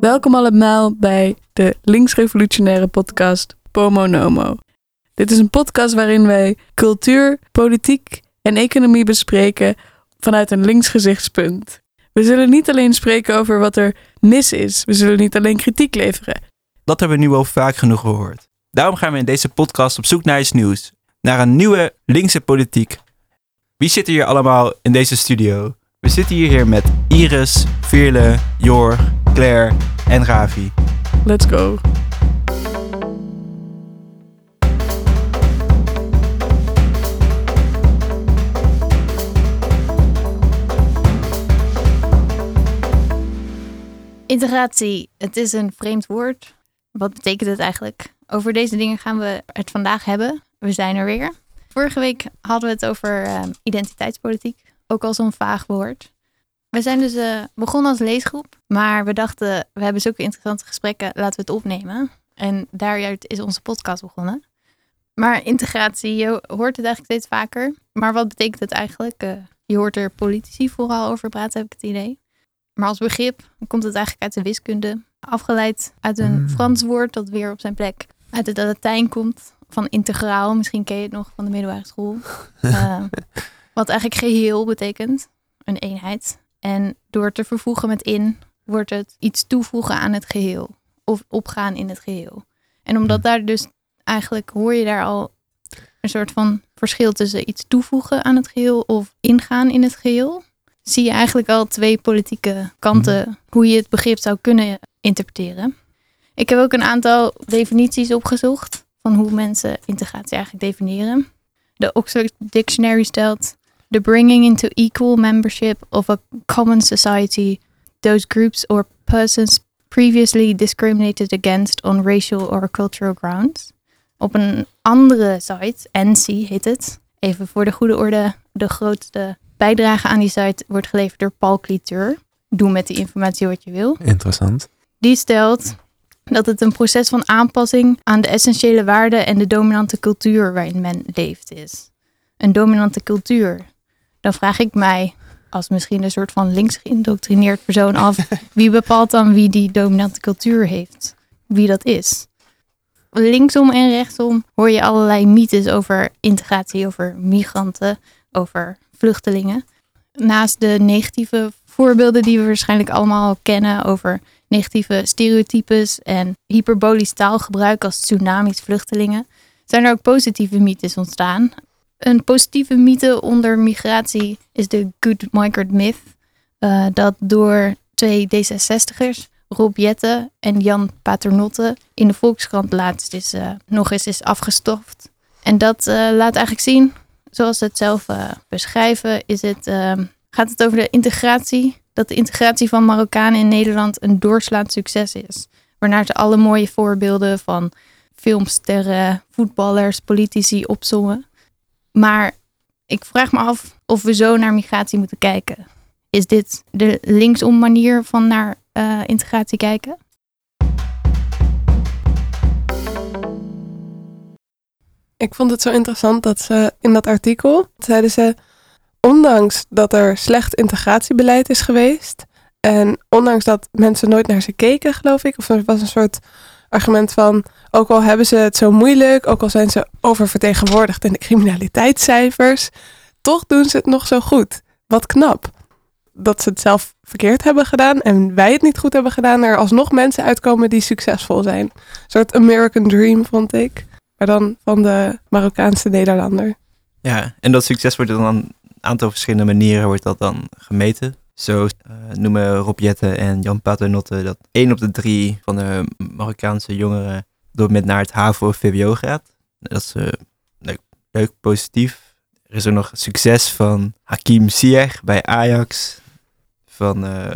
Welkom allemaal bij de linksrevolutionaire podcast Pomo Nomo. Dit is een podcast waarin wij cultuur, politiek en economie bespreken vanuit een links gezichtspunt. We zullen niet alleen spreken over wat er mis is, we zullen niet alleen kritiek leveren. Dat hebben we nu al vaak genoeg gehoord. Daarom gaan we in deze podcast op zoek naar iets nieuws. Naar een nieuwe linkse politiek. Wie zit hier allemaal in deze studio? We zitten hier met Iris, Veerle, Jorg, Claire en Ravi. Let's go. Integratie, het is een vreemd woord. Wat betekent het eigenlijk? Over deze dingen gaan we het vandaag hebben. We zijn er weer. Vorige week hadden we het over uh, identiteitspolitiek, ook al zo'n vaag woord. We zijn dus uh, begonnen als leesgroep, maar we dachten, we hebben zulke interessante gesprekken, laten we het opnemen. En daaruit is onze podcast begonnen. Maar integratie, je hoort het eigenlijk steeds vaker. Maar wat betekent het eigenlijk? Uh, je hoort er politici vooral over praten, heb ik het idee. Maar als begrip komt het eigenlijk uit de wiskunde. Afgeleid uit een Frans woord dat weer op zijn plek uit het Latijn komt. Van integraal, misschien ken je het nog van de middelbare school. uh, wat eigenlijk geheel betekent, een eenheid. En door te vervoegen met in, wordt het iets toevoegen aan het geheel. Of opgaan in het geheel. En omdat daar dus eigenlijk hoor je daar al een soort van verschil tussen iets toevoegen aan het geheel of ingaan in het geheel. Zie je eigenlijk al twee politieke kanten hoe je het begrip zou kunnen interpreteren. Ik heb ook een aantal definities opgezocht van hoe mensen integratie eigenlijk definiëren. De Oxford Dictionary stelt the bringing into equal membership of a common society those groups or persons previously discriminated against on racial or cultural grounds. Op een andere site, NC heet het, even voor de goede orde, de grootste bijdrage aan die site wordt geleverd door Paul Cliteur. Doe met die informatie wat je wil. Interessant. Die stelt dat het een proces van aanpassing aan de essentiële waarden en de dominante cultuur waarin men leeft is. Een dominante cultuur. Dan vraag ik mij, als misschien een soort van links geïndoctrineerd persoon af, wie bepaalt dan wie die dominante cultuur heeft? Wie dat is? Linksom en rechtsom hoor je allerlei mythes over integratie, over migranten, over vluchtelingen. Naast de negatieve voorbeelden die we waarschijnlijk allemaal kennen over negatieve stereotypes en hyperbolisch taalgebruik als tsunamis, vluchtelingen, zijn er ook positieve mythes ontstaan. Een positieve mythe onder migratie is de Good Migrant Myth, uh, dat door twee D66'ers, Rob Jette en Jan Paternotte, in de Volkskrant laatst is, uh, nog eens is afgestoft. En dat uh, laat eigenlijk zien, zoals ze het zelf beschrijven, is het, gaat het over de integratie dat de integratie van Marokkanen in Nederland een doorslaand succes is. Waarnaar ze alle mooie voorbeelden van filmsterren, voetballers, politici opzommen. Maar ik vraag me af of we zo naar migratie moeten kijken. Is dit de linksom manier van naar uh, integratie kijken? Ik vond het zo interessant dat ze in dat artikel zeiden ze ondanks dat er slecht integratiebeleid is geweest. En ondanks dat mensen nooit naar ze keken, geloof ik. Of er was een soort argument van, ook al hebben ze het zo moeilijk, ook al zijn ze oververtegenwoordigd in de criminaliteitscijfers, toch doen ze het nog zo goed. Wat knap. Dat ze het zelf verkeerd hebben gedaan en wij het niet goed hebben gedaan, er alsnog mensen uitkomen die succesvol zijn. Een soort American Dream, vond ik. Maar dan van de Marokkaanse Nederlander. Ja, en dat succes wordt dan aantal verschillende manieren wordt dat dan gemeten. Zo uh, noemen Rob Jette en Jan Paternotte dat één op de drie van de Marokkaanse jongeren door met naar het HAVO of VWO gaat. Dat is uh, leuk, leuk, positief. Er is ook nog succes van Hakim Ziyech bij Ajax. Van uh,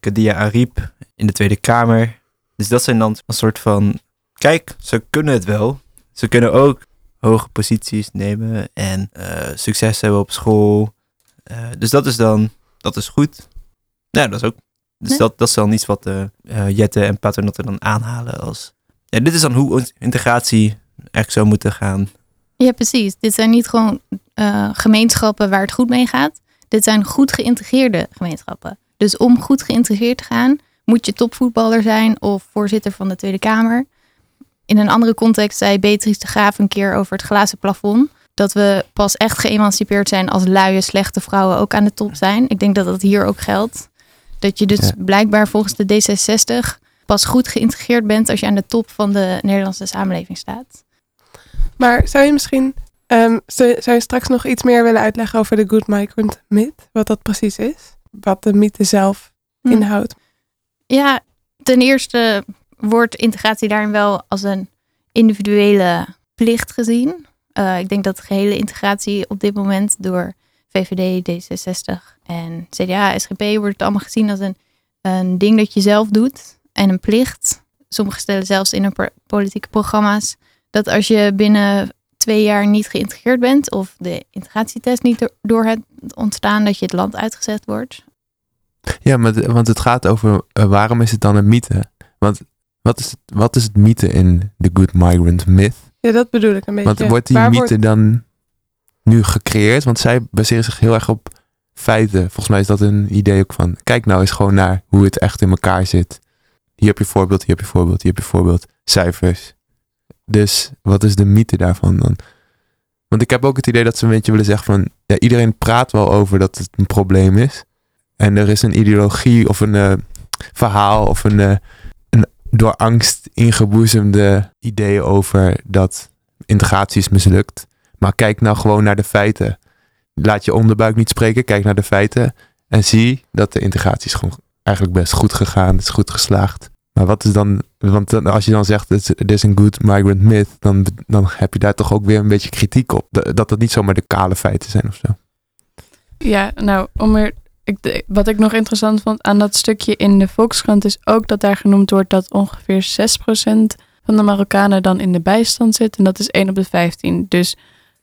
Kadia Ariep in de Tweede Kamer. Dus dat zijn dan een soort van... Kijk, ze kunnen het wel. Ze kunnen ook hoge posities nemen en succes hebben op school. Dus dat is dan, dat is goed. Nou, dat is ook. Dus nee. dat, dat is dan iets wat uh, Jette en Paternotte dan aanhalen als. Ja, dit is dan hoe integratie echt zou moeten gaan. Ja, precies. Dit zijn niet gewoon gemeenschappen waar het goed mee gaat. Dit zijn goed geïntegreerde gemeenschappen. Dus om goed geïntegreerd te gaan, moet je topvoetballer zijn of voorzitter van de Tweede Kamer. In een andere context zei Beatrice de Graaf een keer over het glazen plafond. Dat we pas echt geëmancipeerd zijn als luie, slechte vrouwen ook aan de top zijn. Ik denk dat dat hier ook geldt. Dat je dus Ja. blijkbaar volgens de D66 pas goed geïntegreerd bent als je aan de top van de Nederlandse samenleving staat. Maar zou je misschien ehm, zou, zou je straks nog iets meer willen uitleggen over de Good Migrant Myth? Wat dat precies is? Wat de mythe zelf Hm. inhoudt? Ja, ten eerste wordt integratie daarin wel als een individuele plicht gezien. Eh, ik denk dat de gehele integratie op dit moment door VVD, D66 en CDA, SGP wordt het allemaal gezien als een, een ding dat je zelf doet en een plicht. Sommigen stellen zelfs in hun politieke programma's dat als je binnen twee jaar niet geïntegreerd bent of de integratietest niet do- door het ontstaan, dat je het land uitgezet wordt. Ja, maar want het gaat over eh, waarom is het dan een mythe? Want wat is het, wat is het mythe in de Good Migrant Myth? Ja, dat bedoel ik een beetje. Want wordt die Waar mythe wordt- dan nu gecreëerd? Want zij baseren zich heel erg op feiten. Volgens mij is dat een idee ook van... Kijk nou eens gewoon naar hoe het echt in elkaar zit. Hier heb je voorbeeld, hier heb je voorbeeld, hier heb je voorbeeld. Cijfers. Dus wat is de mythe daarvan dan? Want ik heb ook het idee dat ze een beetje willen zeggen van... Ja, iedereen praat wel over dat het een probleem is. En er is een ideologie of een eh, verhaal of een, eh, een door angst ingeboezemde idee over dat integratie is mislukt. Maar kijk nou gewoon naar de feiten. Laat je onderbuik niet spreken, kijk naar de feiten. En zie dat de integratie is gewoon eigenlijk best goed gegaan. Is goed geslaagd. Maar wat is dan, want als je dan zegt, het is- een good migrant myth, dan, dan heb je daar toch ook weer een beetje kritiek op. Dat dat niet zomaar de kale feiten zijn of zo. Ja, nou, om er, ik, wat ik nog interessant vond aan dat stukje in de Volkskrant is ook dat daar genoemd wordt dat ongeveer 6% van de Marokkanen dan in de bijstand zit. En dat is 1 op de 15. Dus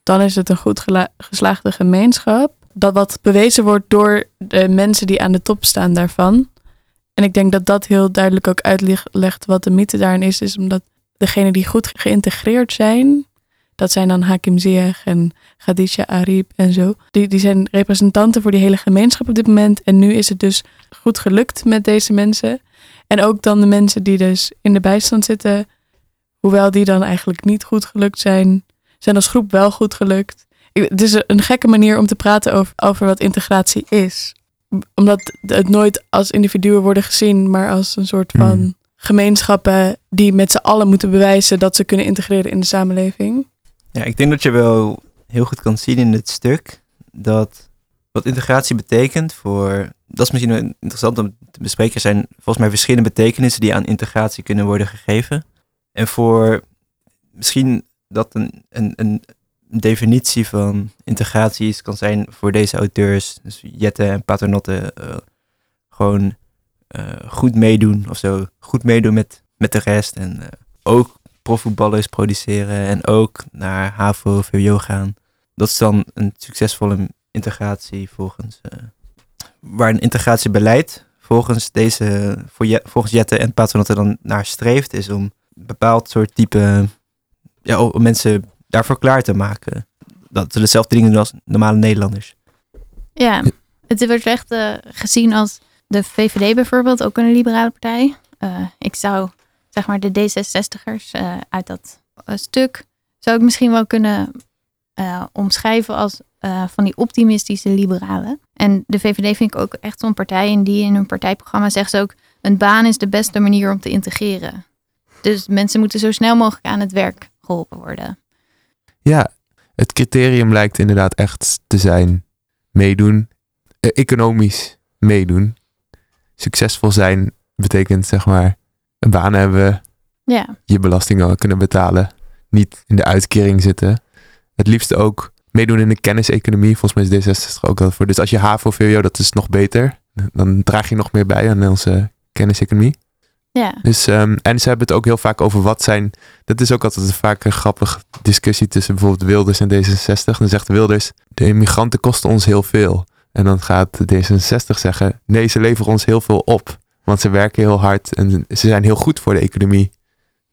dan is het een goed geslaagde gemeenschap. Dat wat bewezen wordt door de mensen die aan de top staan daarvan. En ik denk dat dat heel duidelijk ook uitlegt wat de mythe daarin is. Is omdat degenen die goed geïntegreerd zijn, dat zijn dan Hakim Ziyech en Khadija Arib en zo. Die, die zijn representanten voor die hele gemeenschap op dit moment. En nu is het dus goed gelukt met deze mensen. En ook dan de mensen die dus in de bijstand zitten, hoewel die dan eigenlijk niet goed gelukt zijn, zijn als groep wel goed gelukt. Ik- Het is een gekke manier om te praten over, over wat integratie is. Omdat het nooit als individuen worden gezien, maar als een soort van Mm. gemeenschappen die met z'n allen moeten bewijzen dat ze kunnen integreren in de samenleving. Ja, ik denk dat je wel heel goed kan zien in dit stuk dat wat integratie betekent voor. Dat is misschien interessant om te bespreken. Er zijn volgens mij verschillende betekenissen die aan integratie kunnen worden gegeven. En voor misschien dat een, een, een definitie van integratie is, kan zijn voor deze auteurs, dus Jette en Paternotte, eh, gewoon eh, goed meedoen of zo. Goed meedoen met, met de rest. En eh, ook profvoetballers produceren en ook naar HAVO, VWO gaan. Dat is dan een succesvolle integratie volgens... eh, waar een integratiebeleid volgens deze, voor Je- volgens Jette en Paternotte dan naar streeft, is om een bepaald soort type, ja, om mensen daarvoor klaar te maken. Dat ze dezelfde dingen doen als normale Nederlanders. Ja, het wordt echt eh, gezien als de VVD bijvoorbeeld, ook een liberale partij. Eh, ik zou, zeg maar, de D66'ers eh, uit dat eh, stuk, zou ik misschien wel kunnen eh, omschrijven als van die optimistische liberalen. En de VVD vind ik ook echt zo'n partij en die in hun partijprogramma zegt ze ook, een baan is de beste manier om te integreren. Dus mensen moeten zo snel mogelijk aan het werk geholpen worden. Ja, het criterium lijkt inderdaad echt te zijn meedoen, economisch meedoen. Succesvol zijn betekent zeg maar een baan hebben, Ja, je belastingen kunnen betalen, niet in de uitkering zitten. Het liefst ook meedoen in de kenniseconomie. Volgens mij is D66 ook al voor. Dus als je HAVO, VWO, dat is nog beter. Dan draag je nog meer bij aan onze kenniseconomie. ja. Dus, ehm, en ze hebben het ook heel vaak over wat zijn. Dat is ook altijd een vaak een grappige discussie tussen bijvoorbeeld Wilders en D66. Dan zegt Wilders: de immigranten kosten ons heel veel. En dan gaat D66 zeggen: nee, ze leveren ons heel veel op. Want ze werken heel hard en ze zijn heel goed voor de economie.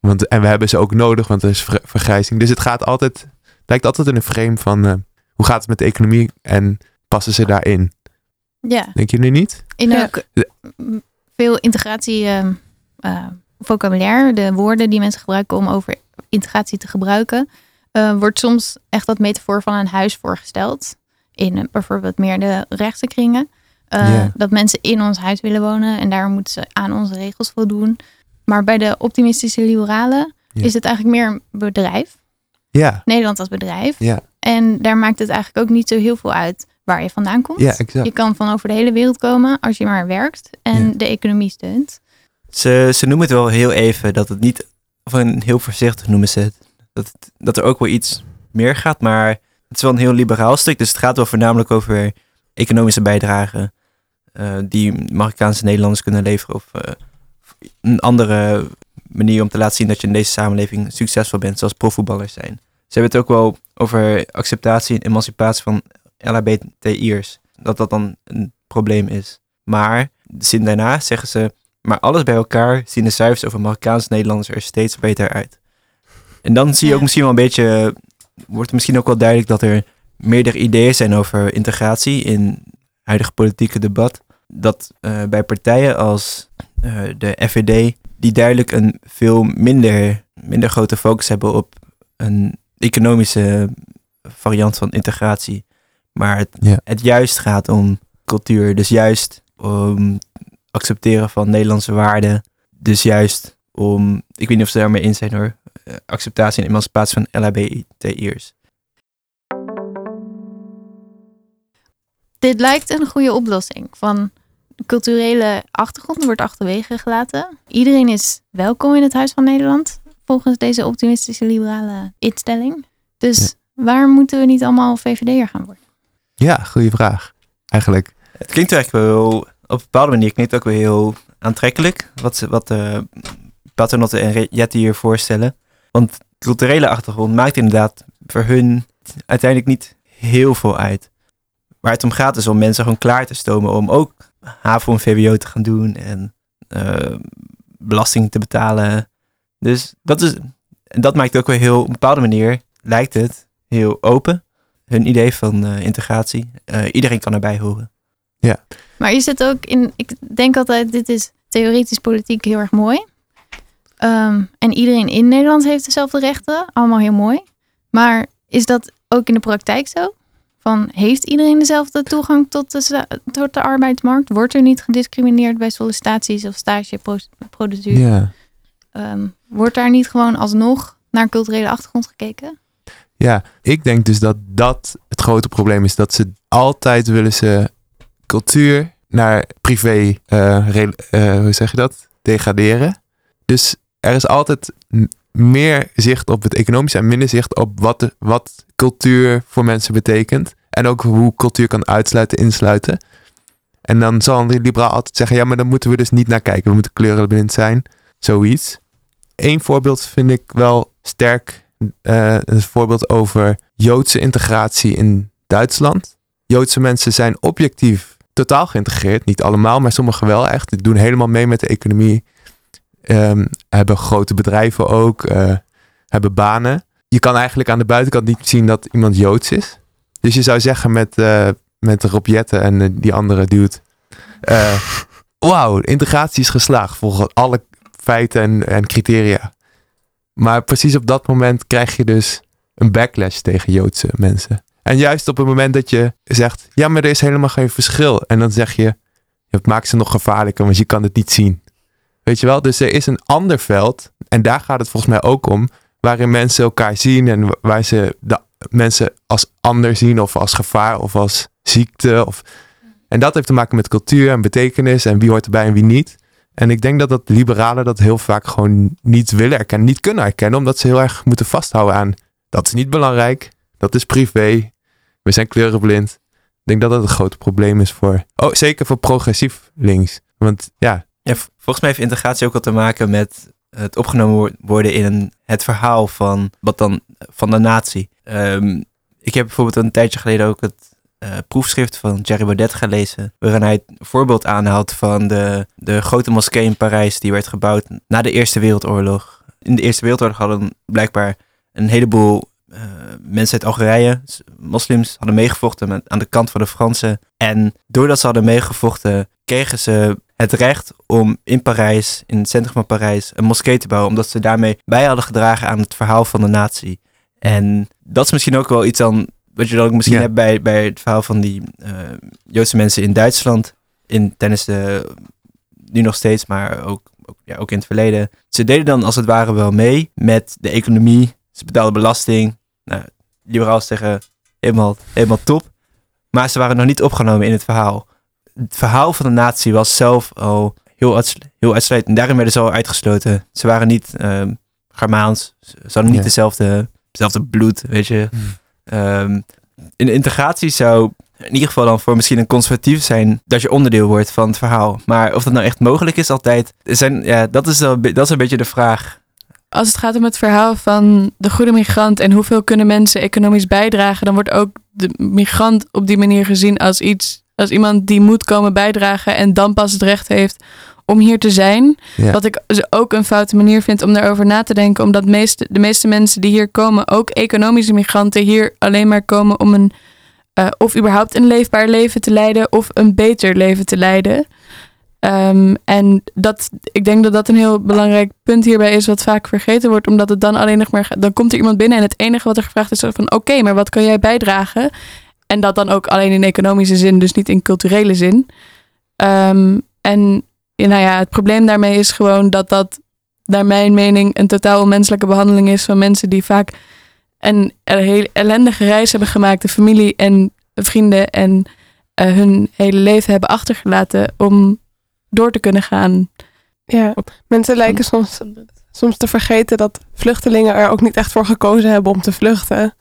Want, en we hebben ze ook nodig, want er is ver- vergrijzing. Dus het gaat altijd, lijkt altijd in een frame van eh, hoe gaat het met de economie en passen ze daarin? ja. Denk je nu niet? In Ja. ook De- m, veel integratie ehm, eh, vocabulaire, de woorden die mensen gebruiken om over integratie te gebruiken, eh, wordt soms echt dat metafoor van een huis voorgesteld. In bijvoorbeeld meer de rechtse kringen. Eh. Dat mensen in ons huis willen wonen en daar moeten ze aan onze regels voldoen. Maar bij de optimistische liberalen is het eigenlijk meer een bedrijf. Ja, Nederland als bedrijf. ja, En daar maakt het eigenlijk ook niet zo heel veel uit waar je vandaan komt. ja, exact. Je kan van over de hele wereld komen als je maar werkt en de economie steunt. Ze, ze noemen het wel heel even dat het niet, of een heel voorzichtig noemen ze het. Dat, het- dat er ook wel iets meer gaat, maar het is wel een heel liberaal stuk. Dus het gaat wel voornamelijk over economische bijdragen die Marokkaanse Nederlanders kunnen leveren. Of eh, een andere manier om te laten zien dat je in deze samenleving succesvol bent, zoals profvoetballers zijn. Ze hebben het ook wel over acceptatie en emancipatie van LHBTI'ers. Dat dat dan een probleem is. Maar de zin daarna zeggen ze, maar alles bij elkaar zien de cijfers over Marokkaanse Nederlanders er steeds beter uit. En dan zie je ook misschien wel een beetje, wordt het misschien ook wel duidelijk dat er meerdere ideeën zijn over integratie in het huidige politieke debat. Dat eh, bij partijen als eh, de FVD, die duidelijk een veel minder, minder grote focus hebben op een economische variant van integratie. Maar het, Ja. het juist gaat om cultuur. Dus juist om accepteren van Nederlandse waarden. Dus juist om, ik weet niet of ze daarmee in zijn hoor, eh, acceptatie en emancipatie van LHBTI'ers. Dit lijkt een goede oplossing. Van culturele achtergrond wordt achterwege gelaten. Iedereen is welkom in het Huis van Nederland, volgens deze optimistische liberale instelling. Dus waar moeten we niet allemaal VVD'er gaan worden? Ja, goede vraag. Eigenlijk. Het klinkt eigenlijk wel, op een bepaalde manier klinkt het ook wel heel aantrekkelijk. Wat, ze- wat uh, Paternotte en Jette hier voorstellen. Want culturele achtergrond maakt inderdaad voor hun uiteindelijk niet heel veel uit. Waar het om gaat is om mensen gewoon klaar te stomen om ook HAVO en VWO te gaan doen en eh, belasting te betalen. Dus dat, is, en dat maakt het ook wel heel, op een bepaalde manier lijkt het heel open. Hun idee van eh, integratie. Eh, iedereen kan erbij horen. Maar is het ook in, ik denk altijd, dit is theoretisch politiek heel erg mooi. Ehm, en iedereen in Nederland heeft dezelfde rechten, allemaal heel mooi. Maar is dat ook in de praktijk zo? Van, heeft iedereen dezelfde toegang tot de, tot de arbeidsmarkt? Wordt er niet gediscrimineerd bij sollicitaties of stageproductuur? Ja. Ehm, wordt daar niet gewoon alsnog naar culturele achtergrond gekeken? Ja, ik denk dus dat dat het grote probleem is. Dat ze altijd willen ze cultuur naar privé, eh, hoe zeg je dat? Degraderen. Dus er is altijd meer zicht op het economische en minder zicht op wat, wat cultuur voor mensen betekent. En ook hoe cultuur kan uitsluiten, insluiten. En dan zal een liberaal altijd zeggen, ja, maar dan moeten we dus niet naar kijken. We moeten kleurenblind zijn. Zoiets. Eén voorbeeld vind ik wel sterk eh, een voorbeeld over Joodse integratie in Duitsland. Joodse mensen zijn objectief totaal geïntegreerd. Niet allemaal, maar sommigen wel echt. Die doen helemaal mee met de economie. Ehm, hebben grote bedrijven ook. eh, hebben banen. Je kan eigenlijk aan de buitenkant niet zien dat iemand Joods is. Dus je zou zeggen met, eh met Rob Jetten en eh, die andere dude. Wauw, integratie is geslaagd volgens alle feiten en, en criteria. Maar precies op dat moment krijg je dus een backlash tegen Joodse mensen. En juist op het moment dat je zegt, ja, maar er is helemaal geen verschil. En dan zeg je, het maakt ze nog gevaarlijker, want je kan het niet zien. Weet je wel? Dus er is een ander veld, en daar gaat het volgens mij ook om, waarin mensen elkaar zien en waar ze de mensen als ander zien of als gevaar of als ziekte. Of... En dat heeft te maken met cultuur en betekenis en wie hoort erbij en wie niet. En ik denk dat dat liberalen dat heel vaak gewoon niet willen erkennen, niet kunnen erkennen, omdat ze heel erg moeten vasthouden aan dat is niet belangrijk, dat is privé, we zijn kleurenblind. Ik denk dat dat een groot probleem is voor, oh zeker voor progressief links. Want ja, Volgens mij heeft integratie ook wat te maken met het opgenomen wo- worden in het verhaal van, wat dan, van de natie. Ehm, ik heb bijvoorbeeld een tijdje geleden ook het eh, proefschrift van Jerry Baudet gelezen, waarin hij het voorbeeld aanhaalt van de, de grote moskee in Parijs die werd gebouwd na de Eerste Wereldoorlog. In de Eerste Wereldoorlog hadden blijkbaar een heleboel eh, mensen uit Algerije, moslims, hadden meegevochten aan de kant van de Fransen. En doordat ze hadden meegevochten, kregen ze het recht om in Parijs, in het centrum van Parijs, een moskee te bouwen. Omdat ze daarmee bij hadden gedragen aan het verhaal van de natie. En dat is misschien ook wel iets dan, wat je dan ook misschien Ja. hebt bij, bij het verhaal van die eh, Joodse mensen in Duitsland. In, tijdens de, nu nog steeds, maar ook, ook, ja, ook in het verleden. Ze deden dan als het ware wel mee met de economie. Ze betaalden belasting. Nou, liberaals zeggen helemaal, helemaal top. Maar ze waren nog niet opgenomen in het verhaal. Het verhaal van de natie was zelf al heel, uits- heel uitsluitend. En daarin werden ze al uitgesloten. Ze waren niet ehm Germaans. Ze hadden niet Ja. dezelfde, dezelfde bloed, weet je. Hmm. Ehm, in de integratie zou in ieder geval dan voor misschien een conservatief zijn dat je onderdeel wordt van het verhaal. Maar of dat nou echt mogelijk is altijd, zijn, ja, dat, is wel, dat is een beetje de vraag. Als het gaat om het verhaal van de goede migrant en hoeveel kunnen mensen economisch bijdragen, dan wordt ook de migrant op die manier gezien als iets, als iemand die moet komen bijdragen en dan pas het recht heeft om hier te zijn. Ja. Wat ik dus ook een foute manier vind om daarover na te denken, omdat meeste, de meeste mensen die hier komen, ook economische migranten, hier alleen maar komen om een eh, of überhaupt een leefbaar leven te leiden of een beter leven te leiden. Ehm, en dat, ik denk dat dat een heel belangrijk punt hierbij is, wat vaak vergeten wordt, omdat het dan alleen nog maar, gaat- dan komt er iemand binnen en het enige wat er gevraagd is van, oké, maar wat kan jij bijdragen? En dat dan ook alleen in economische zin, dus niet in culturele zin. Ehm, en nou ja, het probleem daarmee is gewoon dat dat, naar mijn mening, een totaal onmenselijke behandeling is van mensen die vaak een, heel ellendige reis hebben gemaakt, de familie en vrienden en eh, hun hele leven hebben achtergelaten om door te kunnen gaan. Ja, mensen lijken soms, soms te vergeten dat vluchtelingen er ook niet echt voor gekozen hebben om te vluchten.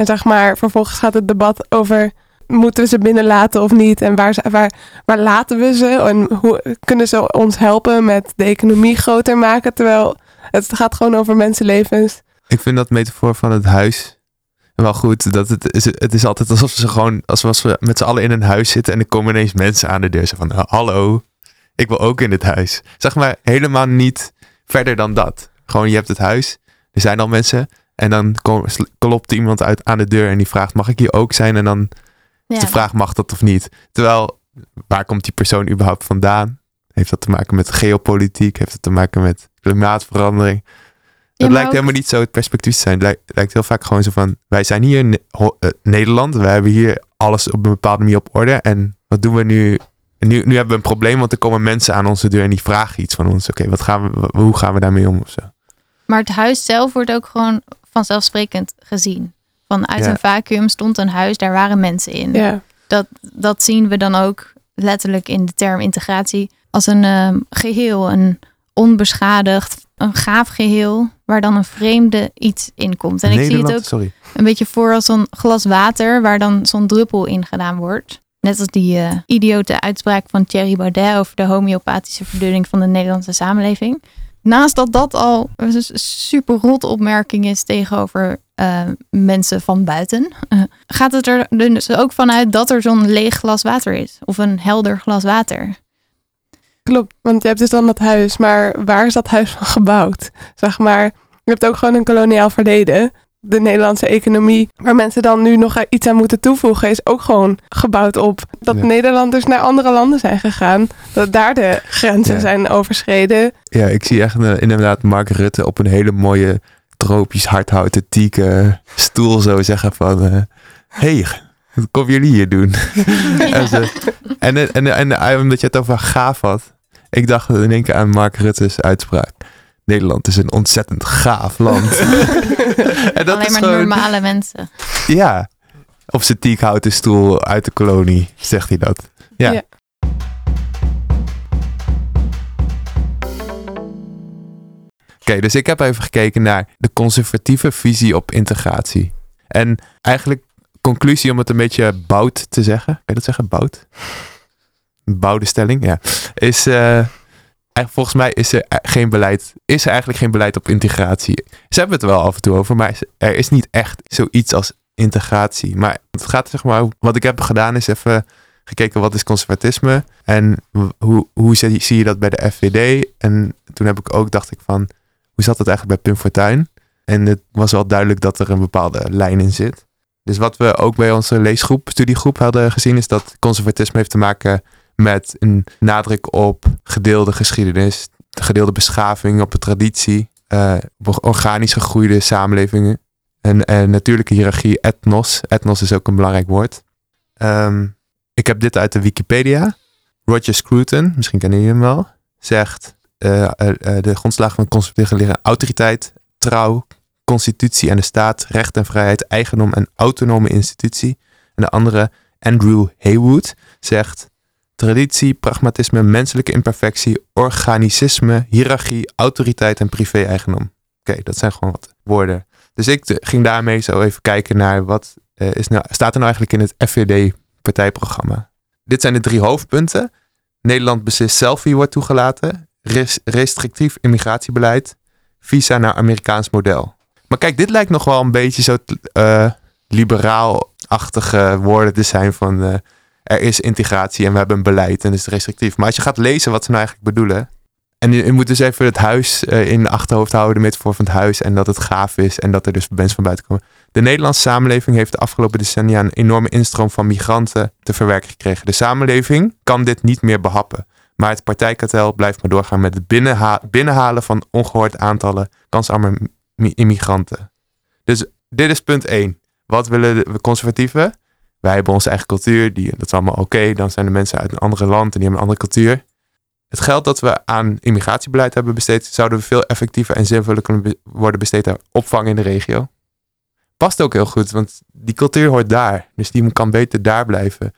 En zeg maar, vervolgens gaat het debat over moeten we ze binnenlaten of niet? En waar, ze- waar, waar laten we ze? En hoe kunnen ze ons helpen met de economie groter maken? Terwijl het gaat gewoon over mensenlevens. Ik vind dat metafoor van het huis wel goed. Dat het, is, het is altijd alsof ze gewoon, alsof we met z'n allen in een huis zitten en er komen ineens mensen aan de deur. Zo van, hallo, ik wil ook in dit huis. Zeg maar helemaal niet verder dan dat. Gewoon, je hebt het huis, er zijn al mensen. En dan klopt iemand uit aan de deur en die vraagt, mag ik hier ook zijn? En dan is de vraag, mag dat of niet? Terwijl, waar komt die persoon überhaupt vandaan? Heeft dat te maken met geopolitiek? Heeft het te maken met klimaatverandering? Het maar lijkt ook- helemaal niet zo het perspectief te zijn. Het lijkt, lijkt heel vaak gewoon zo van, wij zijn hier in eh, Nederland. We hebben hier alles op een bepaalde manier op orde. En wat doen we nu? En nu, nu hebben we een probleem, want er komen mensen aan onze deur en die vragen iets van ons. Oké, wat gaan we, hoe gaan we daarmee om? Of zo? Maar het huis zelf wordt ook gewoon vanzelfsprekend gezien. Van uit Ja. een vacuüm stond een huis, daar waren mensen in. Ja, Dat, dat zien we dan ook letterlijk in de term integratie als een ehm, geheel, een onbeschadigd, een gaaf geheel, waar dan een vreemde iets in komt. En ik zie het ook sorry. een beetje voor als zo'n glas water waar dan zo'n druppel in gedaan wordt. Net als die eh, idiote uitspraak van Thierry Baudet over de homeopathische verdunning van de Nederlandse samenleving. Naast dat dat al een super rot opmerking is tegenover eh, mensen van buiten, eh, gaat het er dus ook vanuit dat er zo'n leeg glas water is. Of een helder glas water. klopt. Want je hebt dus dan dat huis, maar waar is dat huis van gebouwd? Zeg maar, je hebt ook gewoon een koloniaal verleden. De Nederlandse economie, waar mensen dan nu nog iets aan moeten toevoegen, is ook gewoon gebouwd op dat Ja. Nederlanders naar andere landen zijn gegaan. Dat daar de grenzen Ja. zijn overschreden. Ja, ik zie echt eh, inderdaad Mark Rutte op een hele mooie tropisch hardhouten tieke stoel zo zeggen van... eh hey, wat komen jullie hier doen? en, ze- en, en, en, en, en omdat je het over gaaf had, ik dacht in één keer aan Mark Rutte's uitspraak. Nederland is een ontzettend gaaf land. en dat Alleen is maar gewoon, normale mensen. ja, op zijn tiekhouten stoel uit de kolonie zegt hij dat. Ja. Ja. Oké, dus ik heb even gekeken naar de conservatieve visie op integratie. En eigenlijk conclusie om het een beetje bout te zeggen. Kan je dat zeggen? Bout? Een bouwde stelling, ja. Is, eh, volgens mij is er geen beleid, is er eigenlijk geen beleid op integratie. Ze hebben het er wel af en toe over, maar er is niet echt zoiets als integratie. Maar het gaat zeg maar, wat ik heb gedaan is even gekeken wat is conservatisme en hoe, hoe zie, je dat bij de FVD. En toen heb ik ook, dacht ik van, hoe zat het eigenlijk bij Pim Fortuyn? En het was wel duidelijk dat er een bepaalde lijn in zit. Dus wat we ook bij onze leesgroep, studiegroep hadden gezien, is dat conservatisme heeft te maken met een nadruk op gedeelde geschiedenis, gedeelde beschaving, op de traditie, eh, organisch gegroeide samenlevingen. En, natuurlijke hiërarchie, etnos. Etnos is ook een belangrijk woord. Ehm, ik heb dit uit de Wikipedia. Roger Scruton, misschien kennen jullie hem wel, zegt eh, eh, de grondslagen van conservatieve leren autoriteit, trouw, constitutie en de staat, recht en vrijheid, eigendom en autonome institutie. En de andere, Andrew Haywood, zegt traditie, pragmatisme, menselijke imperfectie, organicisme, hiërarchie, autoriteit en privé-eigendom. Oké, dat zijn gewoon wat woorden. Dus ik eh, ging daarmee zo even kijken naar wat eh, is nou, staat er nou eigenlijk in het FVD-partijprogramma. Dit zijn de drie hoofdpunten. Nederland beslist zelf wie wordt toegelaten. Res- restrictief immigratiebeleid. Visa naar Amerikaans model. Maar kijk, dit lijkt nog wel een beetje zo eh, liberaal-achtige woorden te zijn van er is integratie en we hebben een beleid en het is restrictief. Maar als je gaat lezen wat ze nou eigenlijk bedoelen. En je, moet dus even het huis eh, in de achterhoofd houden, de metafoor van het huis. En dat het gaaf is en dat er dus mensen van buiten komen. De Nederlandse samenleving heeft de afgelopen decennia een enorme instroom van migranten te verwerken gekregen. De samenleving kan dit niet meer behappen. Maar het partijkartel blijft maar doorgaan met het binnenha- binnenhalen van ongehoord aantallen kansarme mi- immigranten. Dus dit is punt 1. Wat willen de conservatieven? Wij hebben onze eigen cultuur, die, dat is allemaal oké. Dan zijn de mensen uit een andere land en die hebben een andere cultuur. Het geld dat we aan immigratiebeleid hebben besteed, zouden we veel effectiever en zinvoller kunnen worden besteed aan opvang in de regio. Past ook heel goed, want die cultuur hoort daar. Dus die kan beter daar blijven.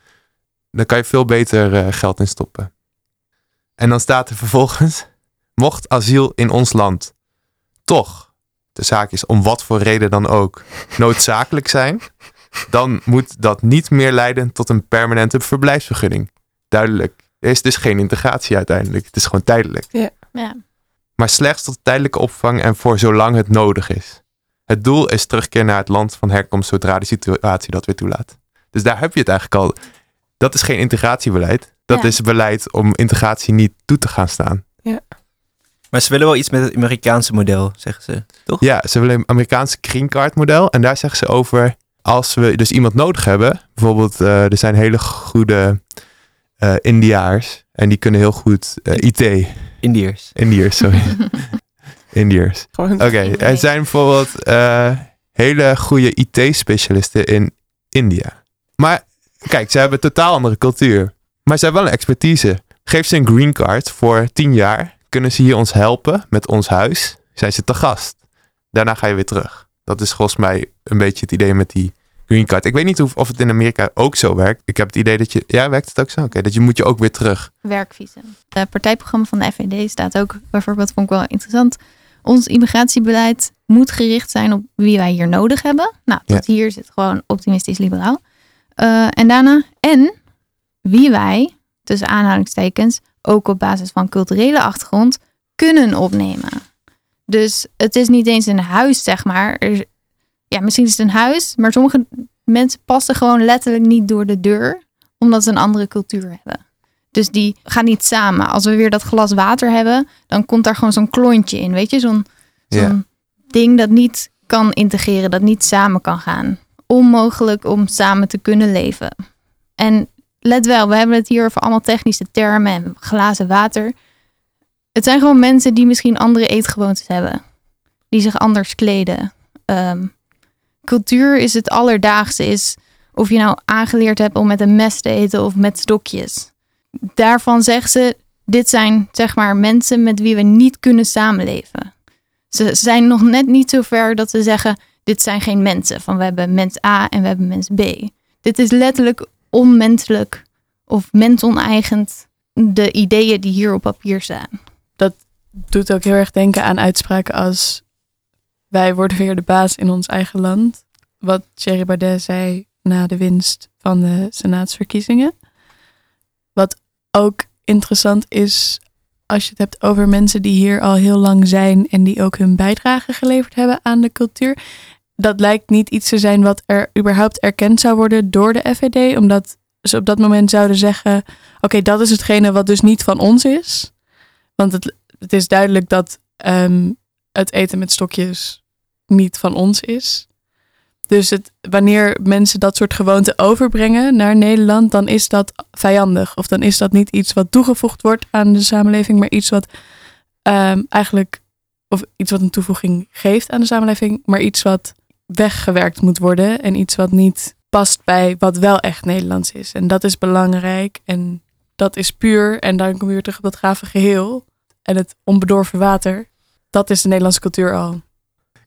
Dan kan je veel beter eh, geld in stoppen. En dan staat er vervolgens, mocht asiel in ons land toch, de zaak is om wat voor reden dan ook, noodzakelijk zijn, dan moet dat niet meer leiden tot een permanente verblijfsvergunning. Duidelijk. Er is dus geen integratie uiteindelijk. Het is gewoon tijdelijk. Ja. Maar slechts tot tijdelijke opvang en voor zolang het nodig is. Het doel is terugkeer naar het land van herkomst zodra de situatie dat weer toelaat. Dus daar heb je het eigenlijk al. Dat is geen integratiebeleid. Dat Ja. is beleid om integratie niet toe te gaan staan. Maar ze willen wel iets met het Amerikaanse model, zeggen ze. Toch? Ja, ze willen een Amerikaanse green card model. En daar zeggen ze over, als we dus iemand nodig hebben. Bijvoorbeeld, eh, er zijn hele goede eh Indiaars. En die kunnen heel goed eh, IT. Indiërs. Indiërs, sorry. Indiërs. Gewoon Oké, er zijn bijvoorbeeld eh, hele goede IT-specialisten in India. Maar kijk, ze hebben een totaal andere cultuur. Maar ze hebben wel een expertise. Geef ze een green card voor 10 jaar. Kunnen ze hier ons helpen met ons huis? Zijn ze te gast? Daarna ga je weer terug. Dat is volgens mij een beetje het idee met die green card. Ik weet niet of, of het in Amerika ook zo werkt. Ik heb het idee dat je... Ja, werkt het ook zo? Oké, dat je moet je ook weer terug. werkvisum. Het partijprogramma van de FVD staat ook bijvoorbeeld, vond ik wel interessant. Ons immigratiebeleid moet gericht zijn op wie wij hier nodig hebben. Nou, tot hier zit gewoon optimistisch liberaal. Eh, en daarna, en wie wij, tussen aanhalingstekens, ook op basis van culturele achtergrond, kunnen opnemen. Dus het is niet eens een huis, zeg maar. Er- ja, misschien is het een huis, maar sommige mensen passen gewoon letterlijk niet door de deur, omdat ze een andere cultuur hebben. Dus die gaan niet samen. Als we weer dat glas water hebben, dan komt daar gewoon zo'n klontje in. Weet je, zo'n ding dat niet kan integreren, dat niet samen kan gaan. Onmogelijk om samen te kunnen leven. En let wel, we hebben het hier over allemaal technische termen en glazen water. Het zijn gewoon mensen die misschien andere eetgewoontes hebben. Die zich anders kleden. Ehm, cultuur is het alledaagse. Is of je nou aangeleerd hebt om met een mes te eten of met stokjes daarvan zeggen ze, dit zijn zeg maar mensen met wie we niet kunnen samenleven. Ze zijn nog net niet zo ver dat ze zeggen, dit zijn geen mensen. Van we hebben mens A en we hebben mens B. Dit is letterlijk onmenselijk of mensoneigend de ideeën die hier op papier staan. Doet ook heel erg denken aan uitspraken als wij worden weer de baas in ons eigen land. Wat Thierry Baudet zei na de winst van de senaatsverkiezingen. Wat ook interessant is als je het hebt over mensen die hier al heel lang zijn en die ook hun bijdrage geleverd hebben aan de cultuur. Dat lijkt niet iets te zijn wat er überhaupt erkend zou worden door de FVD, omdat ze op dat moment zouden zeggen: Oké, dat is hetgene wat dus niet van ons is. Want het, het is duidelijk dat ehm, het eten met stokjes niet van ons is. Dus het, wanneer mensen dat soort gewoonten overbrengen naar Nederland, dan is dat vijandig. Of dan is dat niet iets wat toegevoegd wordt aan de samenleving, maar iets wat ehm, eigenlijk, of iets wat een toevoeging geeft aan de samenleving, maar iets wat weggewerkt moet worden en iets wat niet past bij wat wel echt Nederlands is. En dat is belangrijk en dat is puur. En dan kom je weer terug op dat gave geheel en het onbedorven water. Dat is de Nederlandse cultuur al.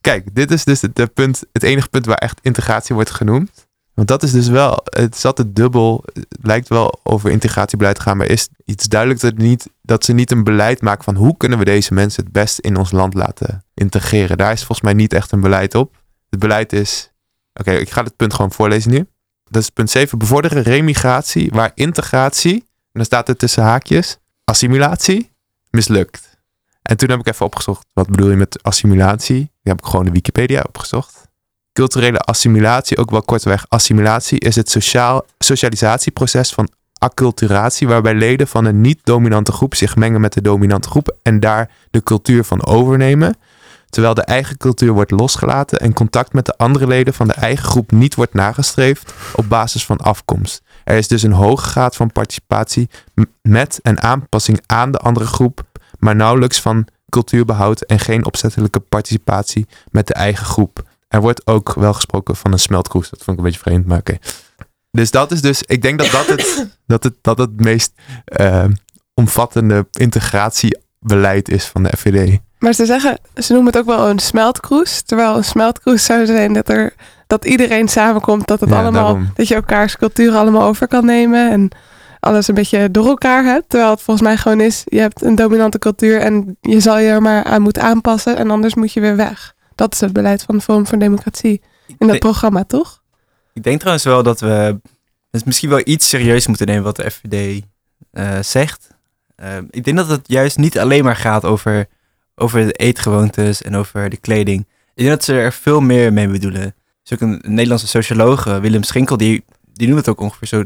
Kijk, dit is dus het, punt, het enige punt waar echt integratie wordt genoemd. Want dat is dus wel, het zat het dubbel, het lijkt wel over integratiebeleid te gaan, maar is iets duidelijk dat, niet, dat ze niet een beleid maken van hoe kunnen we deze mensen het best in ons land laten integreren. Daar is volgens mij niet echt een beleid op. Het beleid is, oké, ik ga het punt gewoon voorlezen nu. Dat is punt 7, bevorderen remigratie waar integratie, en dan staat er tussen haakjes, assimilatie, mislukt. En toen heb ik even opgezocht, wat bedoel je met assimilatie? Die heb ik gewoon de Wikipedia opgezocht. Culturele assimilatie, ook wel kortweg assimilatie, is het sociaal, socialisatieproces van acculturatie, waarbij leden van een niet-dominante groep zich mengen met de dominante groep en daar de cultuur van overnemen, terwijl de eigen cultuur wordt losgelaten en contact met de andere leden van de eigen groep niet wordt nagestreefd op basis van afkomst. Er is dus een hoge graad van participatie met en aanpassing aan de andere groep maar nauwelijks van cultuurbehoud en geen opzettelijke participatie met de eigen groep. Er wordt ook wel gesproken van een smeltkroes. Dat vond ik een beetje vreemd, maar oké. Dus dat is dus, ik denk dat dat het, dat het, dat het meest uh, omvattende integratiebeleid is van de FVD. Maar ze zeggen, ze noemen het ook wel een smeltkroes. Terwijl een smeltkroes zou zijn dat er dat iedereen samenkomt, dat het allemaal, dat je elkaars cultuur allemaal over kan nemen. En alles een beetje door elkaar hebt. Terwijl het volgens mij gewoon is, je hebt een dominante cultuur en je zal je er maar aan moeten aanpassen en anders moet je weer weg. Dat is het beleid van de Forum voor Democratie in dat programma, toch? Ik denk trouwens wel dat we het misschien wel iets serieus moeten nemen wat de FVD uh, eh, zegt. Uh, ik denk dat het juist niet alleen maar gaat over, over de eetgewoontes en over de kleding. Ik denk dat ze er veel meer mee bedoelen. Dus ook een, Nederlandse socioloog, Willem Schinkel, die, die noemt het ook ongeveer zo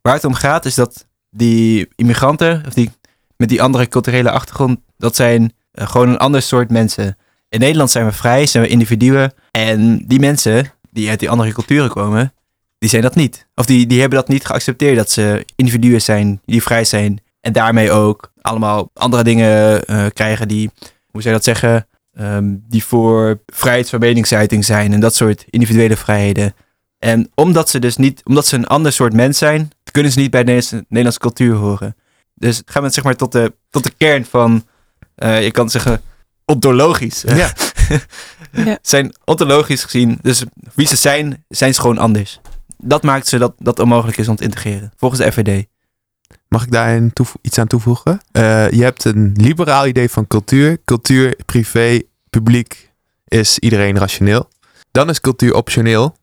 Waar het om gaat is dat die immigranten, of die met die andere culturele achtergrond, dat zijn uh, gewoon een ander soort mensen. In Nederland zijn we vrij, zijn we individuen. En die mensen die uit die andere culturen komen, die zijn dat niet. Of die, die hebben dat niet geaccepteerd dat ze individuen zijn die vrij zijn. En daarmee ook allemaal andere dingen uh, krijgen die, hoe zou je dat zeggen, um, die voor vrijheid van meningsuiting zijn. En dat soort individuele vrijheden. En omdat ze dus niet, omdat ze een ander soort mens zijn, kunnen ze niet bij de Nederlandse, Nederlandse cultuur horen. Dus gaan we zeg maar tot de, tot de kern van, uh, je kan zeggen, ontologisch. Ja. ja. Zijn ontologisch gezien, dus wie ze zijn, zijn ze gewoon anders. Dat maakt ze dat dat onmogelijk is om te integreren, volgens de FVD. Mag ik daar iets aan toevoegen? Uh, je hebt een liberaal idee van cultuur. Cultuur, privé, publiek is iedereen rationeel. Dan is cultuur optioneel.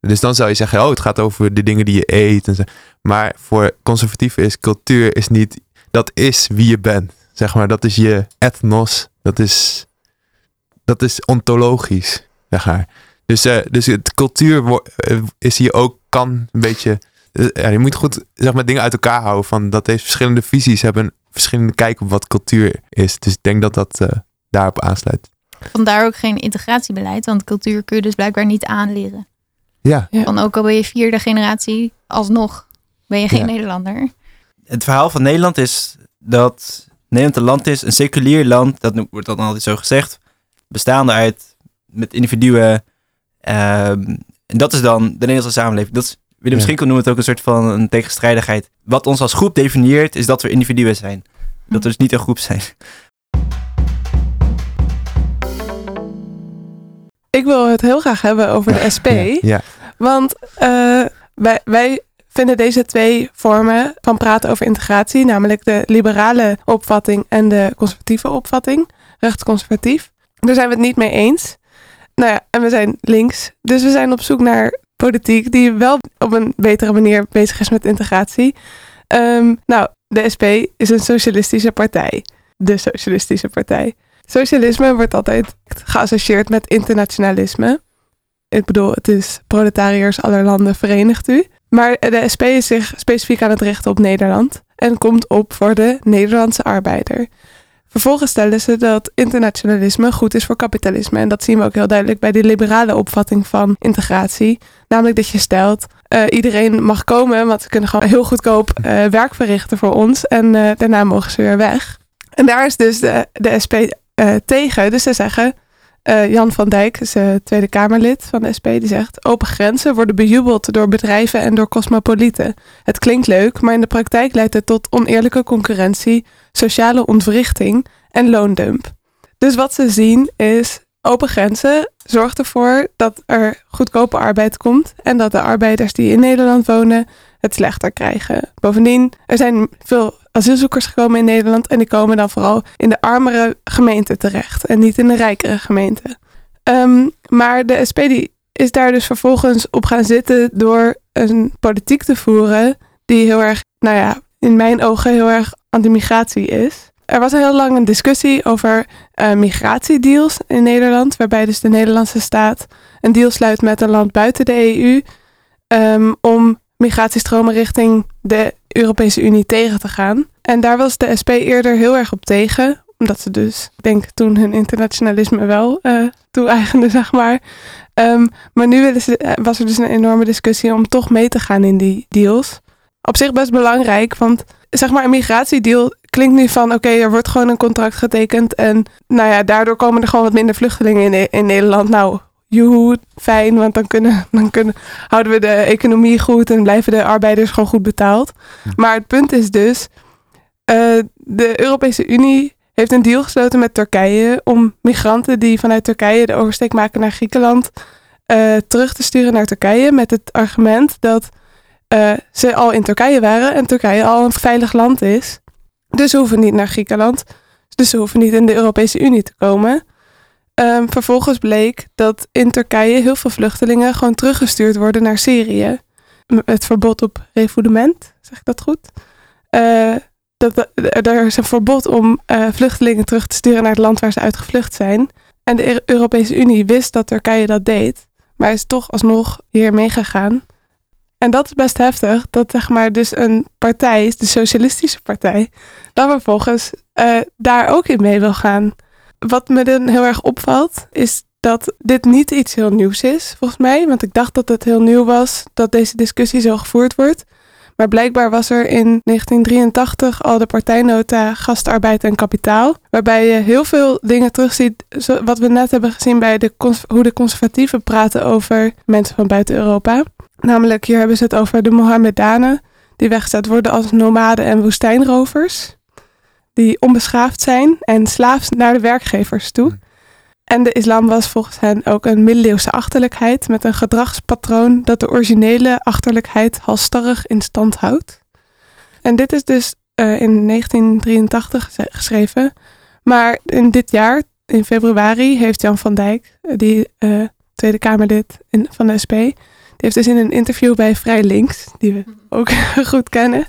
Dus dan zou je zeggen, oh, het gaat over de dingen die je eet. En zo. Maar voor conservatieven is cultuur is niet, dat is wie je bent. Zeg maar, dat is je ethnos. Dat is, dat is ontologisch, zeg maar. Dus, uh, dus het cultuur eh, is hier ook, kan een beetje, ja, je moet goed zeg maar, dingen uit elkaar houden. Van dat heeft verschillende visies, hebben verschillende kijk op wat cultuur is. Dus ik denk dat dat daarop aansluit. Vandaar ook geen integratiebeleid, want cultuur kun je dus blijkbaar niet aanleren. Ja. Van ook al ben je vierde generatie, alsnog ben je geen Nederlander. Het verhaal van Nederland is dat Nederland een land is, een seculier land, dat wordt dan altijd zo gezegd, bestaande uit met individuen. Ehm, en dat is dan de Nederlandse samenleving. Dat is, Willem ja. Schinkel noemt het ook een soort van een tegenstrijdigheid. Wat ons als groep definieert, is dat we individuen zijn. Dat we dus niet een groep zijn. Ik wil het heel graag hebben over de SP. Ja. Want uh, wij, wij vinden deze twee vormen van praten over integratie, namelijk de liberale opvatting en de conservatieve opvatting, rechtsconservatief, daar zijn we het niet mee eens. Nou ja, en we zijn links. Dus we zijn op zoek naar politiek die wel op een betere manier bezig is met integratie. Um, nou, de SP is een socialistische partij. De socialistische partij. Socialisme wordt altijd geassocieerd met internationalisme. Ik bedoel, het is proletariërs aller landen verenigt u. Maar de SP is zich specifiek aan het richten op Nederland en komt op voor de Nederlandse arbeider. Vervolgens stellen ze dat internationalisme goed is voor kapitalisme. En dat zien we ook heel duidelijk bij de liberale opvatting van integratie. Namelijk dat je stelt, uh, iedereen mag komen, want ze kunnen gewoon heel goedkoop uh, werk verrichten voor ons. En uh, daarna mogen ze weer weg. En daar is dus de, de SP tegen. Dus ze zeggen, Jan van Dijk is Tweede Kamerlid van de SP, die zegt, open grenzen worden bejubeld door bedrijven en door cosmopolieten. Het klinkt leuk, maar in de praktijk leidt het tot oneerlijke concurrentie, sociale ontwrichting en loondump. Dus wat ze zien is open grenzen zorgt ervoor dat er goedkope arbeid komt en dat de arbeiders die in Nederland wonen het slechter krijgen. Bovendien, er zijn veel asielzoekers gekomen in Nederland en die komen dan vooral in de armere gemeenten terecht en niet in de rijkere gemeenten. Um, maar de SPD is daar dus vervolgens op gaan zitten door een politiek te voeren die heel erg, nou ja, in mijn ogen heel erg anti-migratie is. Er was heel lang een discussie over uh, migratiedeals in Nederland, waarbij dus de Nederlandse staat een deal sluit met een land buiten de EU ehm, om migratiestromen richting de Europese Unie tegen te gaan. En daar was de SP eerder heel erg op tegen, omdat ze dus, ik denk, toen hun internationalisme wel uh, toe-eigende, zeg maar. Um, maar nu ze, eh, was er dus een enorme discussie om toch mee te gaan in die deals. Op zich best belangrijk, want zeg maar een migratiedeal klinkt nu van oké, er wordt gewoon een contract getekend en nou ja, daardoor komen er gewoon wat minder vluchtelingen in, in Nederland. Nou, joehoe, fijn, want dan, kunnen, dan kunnen, houden we de economie goed en blijven de arbeiders gewoon goed betaald. Maar het punt is dus, uh, de Europese Unie heeft een deal gesloten met Turkije om migranten die vanuit Turkije de oversteek maken naar Griekenland uh, terug te sturen naar Turkije met het argument dat uh, ze al in Turkije waren en Turkije al een veilig land is. Dus ze hoeven niet naar Griekenland. Dus ze hoeven niet in de Europese Unie te komen. Um, vervolgens bleek dat in Turkije heel veel vluchtelingen gewoon teruggestuurd worden naar Syrië. Het verbod op refoulement, zeg ik dat goed? Uh, dat, er is een verbod om uh, vluchtelingen terug te sturen naar het land waar ze uitgevlucht zijn. En de Europese Unie wist dat Turkije dat deed, maar is toch alsnog hier meegegaan. En dat is best heftig, dat zeg maar dus een partij, de Socialistische Partij, dan vervolgens uh, daar ook in mee wil gaan. Wat me dan heel erg opvalt, is dat dit niet iets heel nieuws is, volgens mij. Want ik dacht dat het heel nieuw was dat deze discussie zo gevoerd wordt. Maar blijkbaar was er in 1983 al de partijnota Gastarbeid en Kapitaal. Waarbij je heel veel dingen terugziet, wat we net hebben gezien bij de, hoe de conservatieven praten over mensen van buiten Europa. Namelijk, hier hebben ze het over de Mohammedanen, die weggezet worden als nomaden en woestijnrovers. Die onbeschaafd zijn en slaafs naar de werkgevers toe. Hmm. En de islam was volgens hen ook een middeleeuwse achterlijkheid met een gedragspatroon dat de originele achterlijkheid halstarrig in stand houdt. En dit is dus uh, in 1983 geschreven. Maar in dit jaar, in februari, heeft Jan van Dijk, die uh, Tweede Kamerlid in, van de SP, heeft dus in een interview bij Vrij Links, die we ook goed kennen,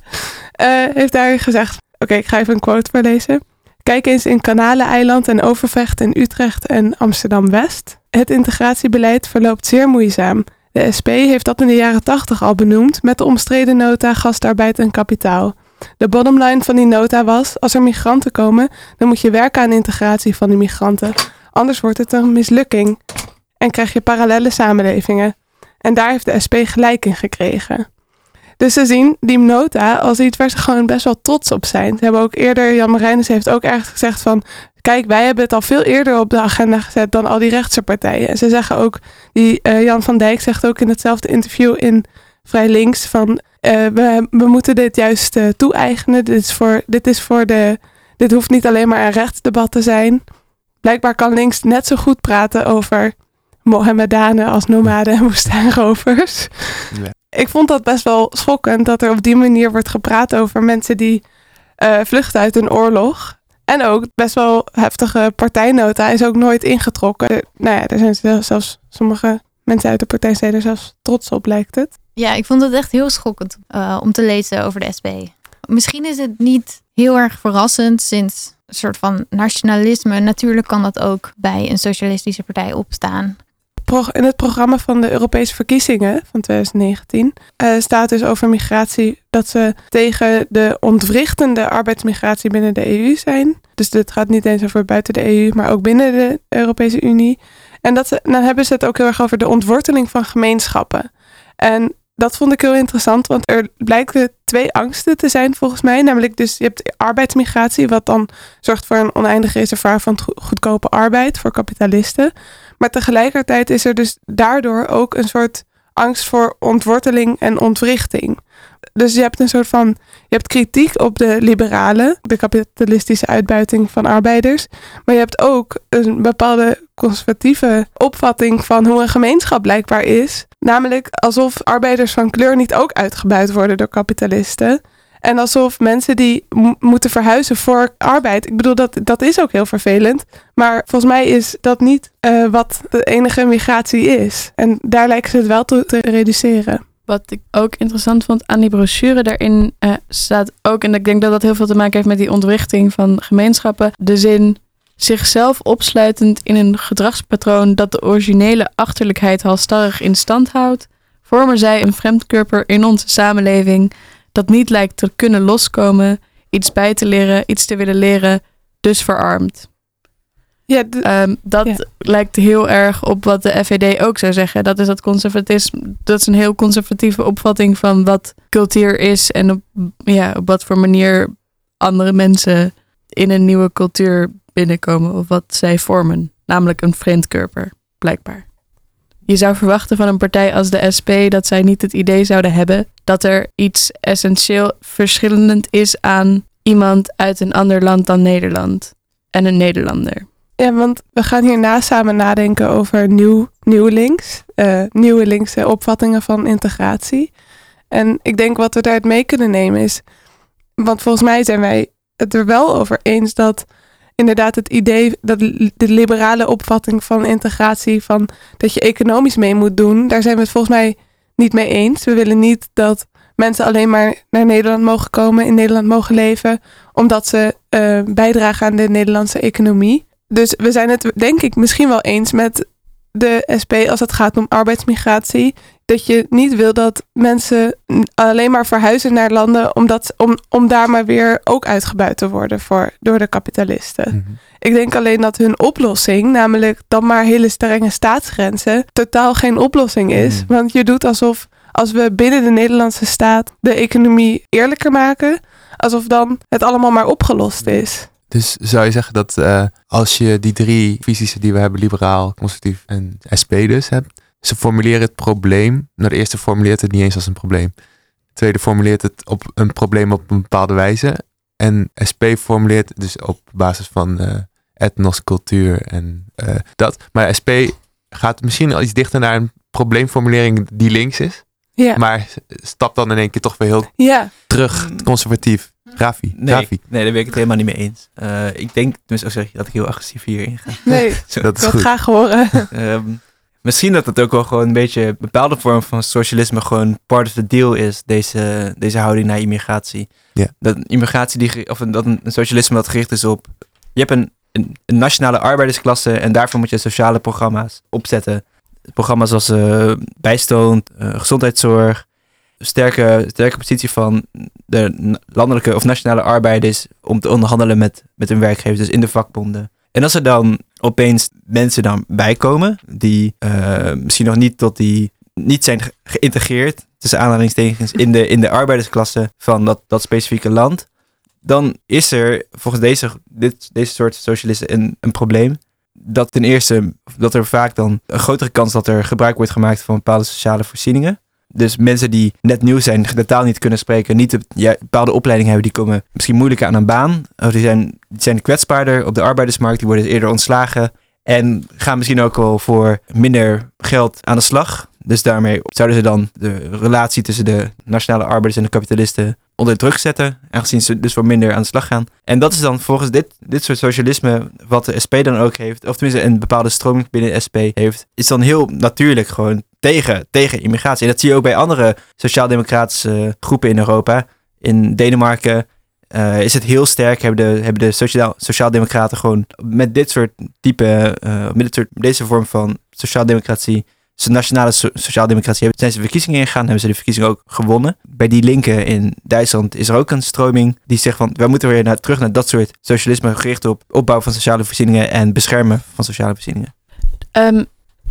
uh, heeft daar gezegd: Oké, ik ga even een quote voorlezen. Kijk eens in Kanaleneiland en Overvecht in Utrecht en Amsterdam-West. Het integratiebeleid verloopt zeer moeizaam. De SP heeft dat in de jaren 80 al benoemd met de omstreden nota gastarbeid en kapitaal. De bottomline van die nota was: als er migranten komen, dan moet je werken aan integratie van die migranten. Anders wordt het een mislukking en krijg je parallele samenlevingen. En daar heeft de SP gelijk in gekregen. Dus ze zien die nota als iets waar ze gewoon best wel trots op zijn. Ze hebben ook eerder, Jan Marijnis heeft ook ergens gezegd van... Kijk, wij hebben het al veel eerder op de agenda gezet dan al die rechtse partijen. En ze zeggen ook, die uh, Jan van Dijk zegt ook in hetzelfde interview in Vrij Links van... Uh, we, we moeten dit juist uh, toe-eigenen. Dit is, voor, dit is voor de... Dit hoeft niet alleen maar een rechtsdebat te zijn. Blijkbaar kan links net zo goed praten over Mohammedanen als nomaden en woestijnrovers. Ja. Ik vond dat best wel schokkend dat er op die manier wordt gepraat over mensen die uh, vluchten uit een oorlog. En ook best wel heftige partijnota is ook nooit ingetrokken. Er, nou ja, er zijn zelfs sommige mensen uit de partij zelfs trots op, lijkt het. Ja, ik vond het echt heel schokkend uh, om te lezen over de SP. Misschien is het niet heel erg verrassend sinds een soort van nationalisme. Natuurlijk kan dat ook bij een socialistische partij opstaan in het programma van de Europese verkiezingen van 2019 eh, staat dus over migratie dat ze tegen de ontwrichtende arbeidsmigratie binnen de EU zijn. Dus dit gaat niet eens over buiten de EU, maar ook binnen de Europese Unie. En dat ze, dan hebben ze het ook heel erg over de ontworteling van gemeenschappen. En dat vond ik heel interessant, want er blijken twee angsten te zijn volgens mij. Namelijk dus je hebt arbeidsmigratie, wat dan zorgt voor een oneindig reservoir van go- goedkope arbeid voor kapitalisten. Maar tegelijkertijd is er dus daardoor ook een soort angst voor ontworteling en ontwrichting. Dus je hebt een soort van, je hebt kritiek op de liberalen, de kapitalistische uitbuiting van arbeiders. Maar je hebt ook een bepaalde conservatieve opvatting van hoe een gemeenschap blijkbaar is. Namelijk alsof arbeiders van kleur niet ook uitgebuit worden door kapitalisten. En alsof mensen die mo- moeten verhuizen voor arbeid. Ik bedoel, dat, dat is ook heel vervelend. Maar volgens mij is dat niet eh, wat de enige migratie is. En daar lijken ze het wel toe te reduceren. Wat ik ook interessant vond aan die brochure, daarin eh, staat ook, en ik denk dat dat heel veel te maken heeft met die ontwrichting van gemeenschappen, de zin zichzelf opsluitend in een gedragspatroon dat de originele achterlijkheid halstarrig in stand houdt, vormen zij een vreemdkörper in onze samenleving dat niet lijkt te kunnen loskomen, iets bij te leren, iets te willen leren, dus verarmt. Ja, Ehm, dat Ja. lijkt heel erg op wat de FVD ook zou zeggen. Dat is dat conservatisme. Dat is een heel conservatieve opvatting van wat cultuur is en op, ja, op wat voor manier andere mensen in een nieuwe cultuur binnenkomen of wat zij vormen. Namelijk een vreemdkörper, blijkbaar. Je zou verwachten van een partij als de SP dat zij niet het idee zouden hebben dat er iets essentieel verschillend is aan iemand uit een ander land dan Nederland en een Nederlander. Ja, want we gaan hierna samen nadenken over nieuw, links. eh, nieuwe linkse opvattingen van integratie. En ik denk wat we daaruit mee kunnen nemen is... Want volgens mij zijn wij het er wel over eens dat inderdaad het idee... dat de liberale opvatting van integratie... van dat je economisch mee moet doen... daar zijn we het volgens mij niet mee eens. We willen niet dat mensen alleen maar naar Nederland mogen komen... in Nederland mogen leven... omdat ze eh, bijdragen aan de Nederlandse economie... Dus we zijn het denk ik misschien wel eens met de SP als het gaat om arbeidsmigratie. Dat je niet wil dat mensen alleen maar verhuizen naar landen omdat, om, om daar maar weer ook uitgebuit te worden voor, door de kapitalisten. Mhm. Ik denk alleen dat hun oplossing, namelijk dan maar hele strenge staatsgrenzen, totaal geen oplossing is. Mm. Want je doet alsof als we binnen de Nederlandse staat de economie eerlijker maken, alsof dan het allemaal maar opgelost is. Dus zou je zeggen dat eh, als je die drie visies die we hebben, liberaal, conservatief en SP dus hebt, ze formuleren het probleem. Nou, de eerste formuleert het niet eens als een probleem. De tweede formuleert het op een probleem op een bepaalde wijze. En SP formuleert dus op basis van eh, etnos, cultuur en eh, dat. Maar SP gaat misschien al iets dichter naar een probleemformulering die links is. Ja, Maar stapt dan in één keer toch weer heel ja. terug conservatief. Rafi, Nee, Rafi. nee, daar ben ik het helemaal niet mee eens. Eh, ik denk, tenminste, ook zeg je dat ik heel agressief hierin ga. nee. Zo. Dat Ik is wil het goed. graag horen. Ehm, misschien dat het ook wel gewoon een beetje een bepaalde vorm van socialisme gewoon part of the deal is, deze, deze houding naar immigratie. Ja. Dat een immigratie die, of een, dat een, socialisme dat gericht is op, je hebt een, een, een nationale arbeidersklasse en daarvoor moet je sociale programma's opzetten. Programma's als eh bijstand, eh, gezondheidszorg, sterke, sterke positie van de landelijke of nationale arbeiders om te onderhandelen met, met hun werkgevers, dus in de vakbonden. En als er dan opeens mensen dan bijkomen die eh, misschien nog niet tot die niet zijn ge- geïntegreerd, tussen aanhalingstekens, in de, in de arbeidersklasse van dat, dat specifieke land, dan is er volgens deze, dit, deze soort socialisten een, een probleem. Dat ten eerste, dat er vaak dan een grotere kans dat er gebruik wordt gemaakt van bepaalde sociale voorzieningen. Dus mensen die net nieuw zijn, de taal niet kunnen spreken, niet de bepaalde opleiding hebben, die komen misschien moeilijker aan een baan. Of die zijn, die zijn kwetsbaarder op de arbeidersmarkt, die worden eerder ontslagen. En gaan misschien ook wel voor minder geld aan de slag. Dus daarmee zouden ze dan de relatie tussen de nationale arbeiders en de kapitalisten onder druk zetten. Aangezien ze dus voor minder aan de slag gaan. En dat is dan volgens dit, dit soort socialisme, wat de SP dan ook heeft, of tenminste een bepaalde stroming binnen de SP heeft, is dan heel natuurlijk gewoon tegen, tegen immigratie. En dat zie je ook bij andere sociaal-democratische groepen in Europa. In Denemarken eh, is het heel sterk. Hebben de, hebben de sociaal, sociaaldemocraten gewoon met dit soort type, eh, met dit soort, deze vorm van sociaaldemocratie, zijn nationale so sociaaldemocratie, hebben- ze de verkiezingen ingegaan, hebben ze de verkiezingen ook gewonnen. Bij die linken in Duitsland is er ook een stroming die zegt van, wij moeten weer naar, terug naar dat soort socialisme gericht op opbouw van sociale voorzieningen en beschermen van sociale voorzieningen. Ehm,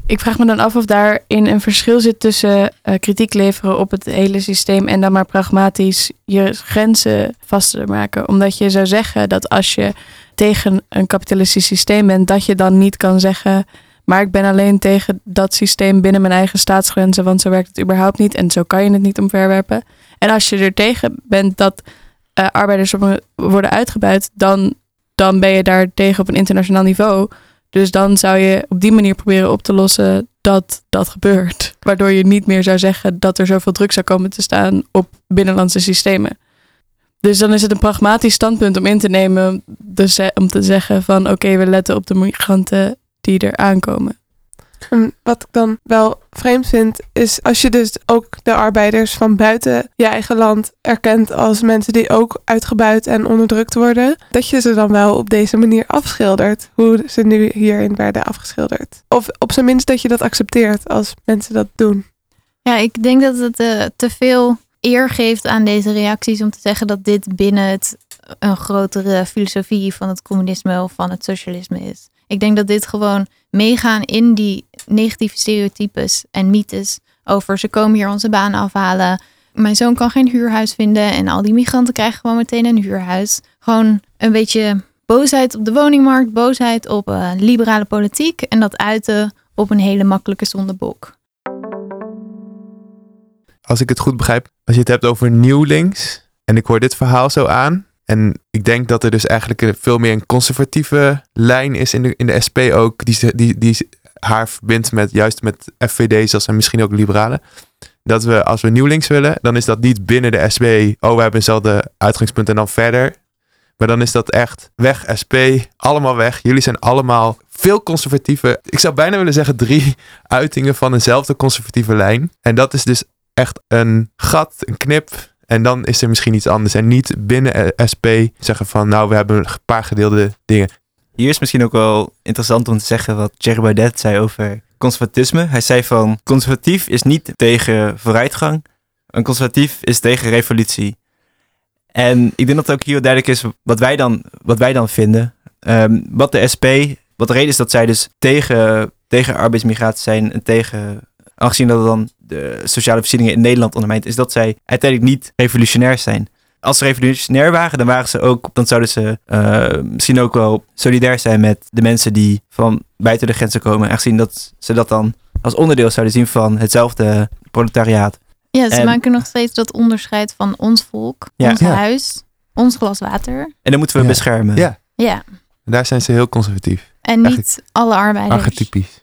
ik vraag me dan af of daarin een verschil zit tussen eh, kritiek leveren op het hele systeem en dan maar pragmatisch je grenzen vast te maken. Omdat je zou zeggen dat als je tegen een kapitalistisch systeem bent, dat je dan niet kan zeggen. Maar ik ben alleen tegen dat systeem binnen mijn eigen staatsgrenzen, want zo werkt het überhaupt niet en zo kan je het niet omverwerpen. En als je er tegen bent dat eh, arbeiders worden uitgebuit, dan, dan ben je daar tegen op een internationaal niveau. Dus dan zou je op die manier proberen op te lossen dat dat gebeurt. Waardoor je niet meer zou zeggen dat er zoveel druk zou komen te staan op binnenlandse systemen. Dus dan is het een pragmatisch standpunt om in te nemen. Dus om te zeggen van oké, we letten op de migranten die er aankomen. En wat ik dan wel vreemd vind, is als je dus ook de arbeiders van buiten je eigen land erkent als mensen die ook uitgebuit en onderdrukt worden, dat je ze dan wel op deze manier afschildert, hoe ze nu hierin werden afgeschilderd. Of op zijn minst dat je dat accepteert als mensen dat doen. Ja, ik denk dat het eh, te veel eer geeft aan deze reacties om te zeggen dat dit binnen het een grotere filosofie van het communisme of van het socialisme is. Ik denk dat dit gewoon meegaan in die negatieve stereotypes en mythes over ze komen hier onze baan afhalen. Mijn zoon kan geen huurhuis vinden en al die migranten krijgen gewoon meteen een huurhuis. Gewoon een beetje boosheid op de woningmarkt, boosheid op eh, liberale politiek en dat uiten op een hele makkelijke zondebok. als ik het goed begrijp, als je het hebt over nieuw links. En ik hoor dit verhaal zo aan. En ik denk dat er dus eigenlijk veel meer een conservatieve lijn is in de, in de SP ook. Die, die, die haar verbindt met juist met FVD, zoals en misschien ook liberalen. Dat we als we nieuw links willen, dan is dat niet binnen de SP. Oh, we hebben eenzelfde uitgangspunt en dan verder. Maar dan is dat echt weg, SP, allemaal weg. Jullie zijn allemaal veel conservatiever. Ik zou bijna willen zeggen drie uitingen van eenzelfde conservatieve lijn. En dat is dus echt een gat, een knip. En dan is er misschien iets anders. En niet binnen SP zeggen van nou, we hebben een paar gedeelde dingen. Hier is misschien ook wel interessant om te zeggen wat Thierry Baudet zei over conservatisme. Hij zei van conservatief is niet tegen vooruitgang. Een conservatief is tegen revolutie. En ik denk dat ook hier duidelijk is wat wij dan, wat wij dan vinden. Ehm, wat de SP, wat de reden is dat zij dus tegen, tegen arbeidsmigratie zijn en tegen, aangezien dat het dan de sociale voorzieningen in Nederland ondermijnt, is dat zij uiteindelijk niet revolutionair zijn als ze revolutionair waren, dan waren ze ook, dan zouden ze eh, misschien ook wel solidair zijn met de mensen die van buiten de grenzen komen. Aangezien dat ze dat dan als onderdeel zouden zien van hetzelfde proletariaat. Ja, ze En- maken nog steeds dat onderscheid van ons volk, Ja. ons Ja. huis, ons glas water. En dan moeten we Ja. beschermen. Ja. Ja, Daar zijn ze heel conservatief. en niet Eigenlijk alle arbeiders Archetypisch.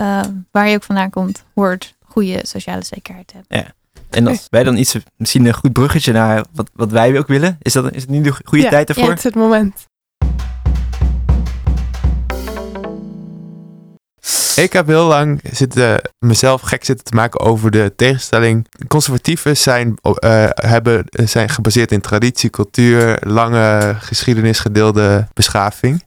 Eh, waar je ook vandaan komt, hoort goede sociale zekerheid te hebben. En als wij dan iets, misschien een goed bruggetje naar wat, wat wij ook willen. Is, dat, is het nu de goede Ja, tijd ervoor? Het is het moment. Ik heb heel lang zitten, mezelf gek zitten te maken over de tegenstelling. Conservatieven zijn, eh, hebben, zijn gebaseerd in traditie, cultuur, lange geschiedenis, gedeelde beschaving.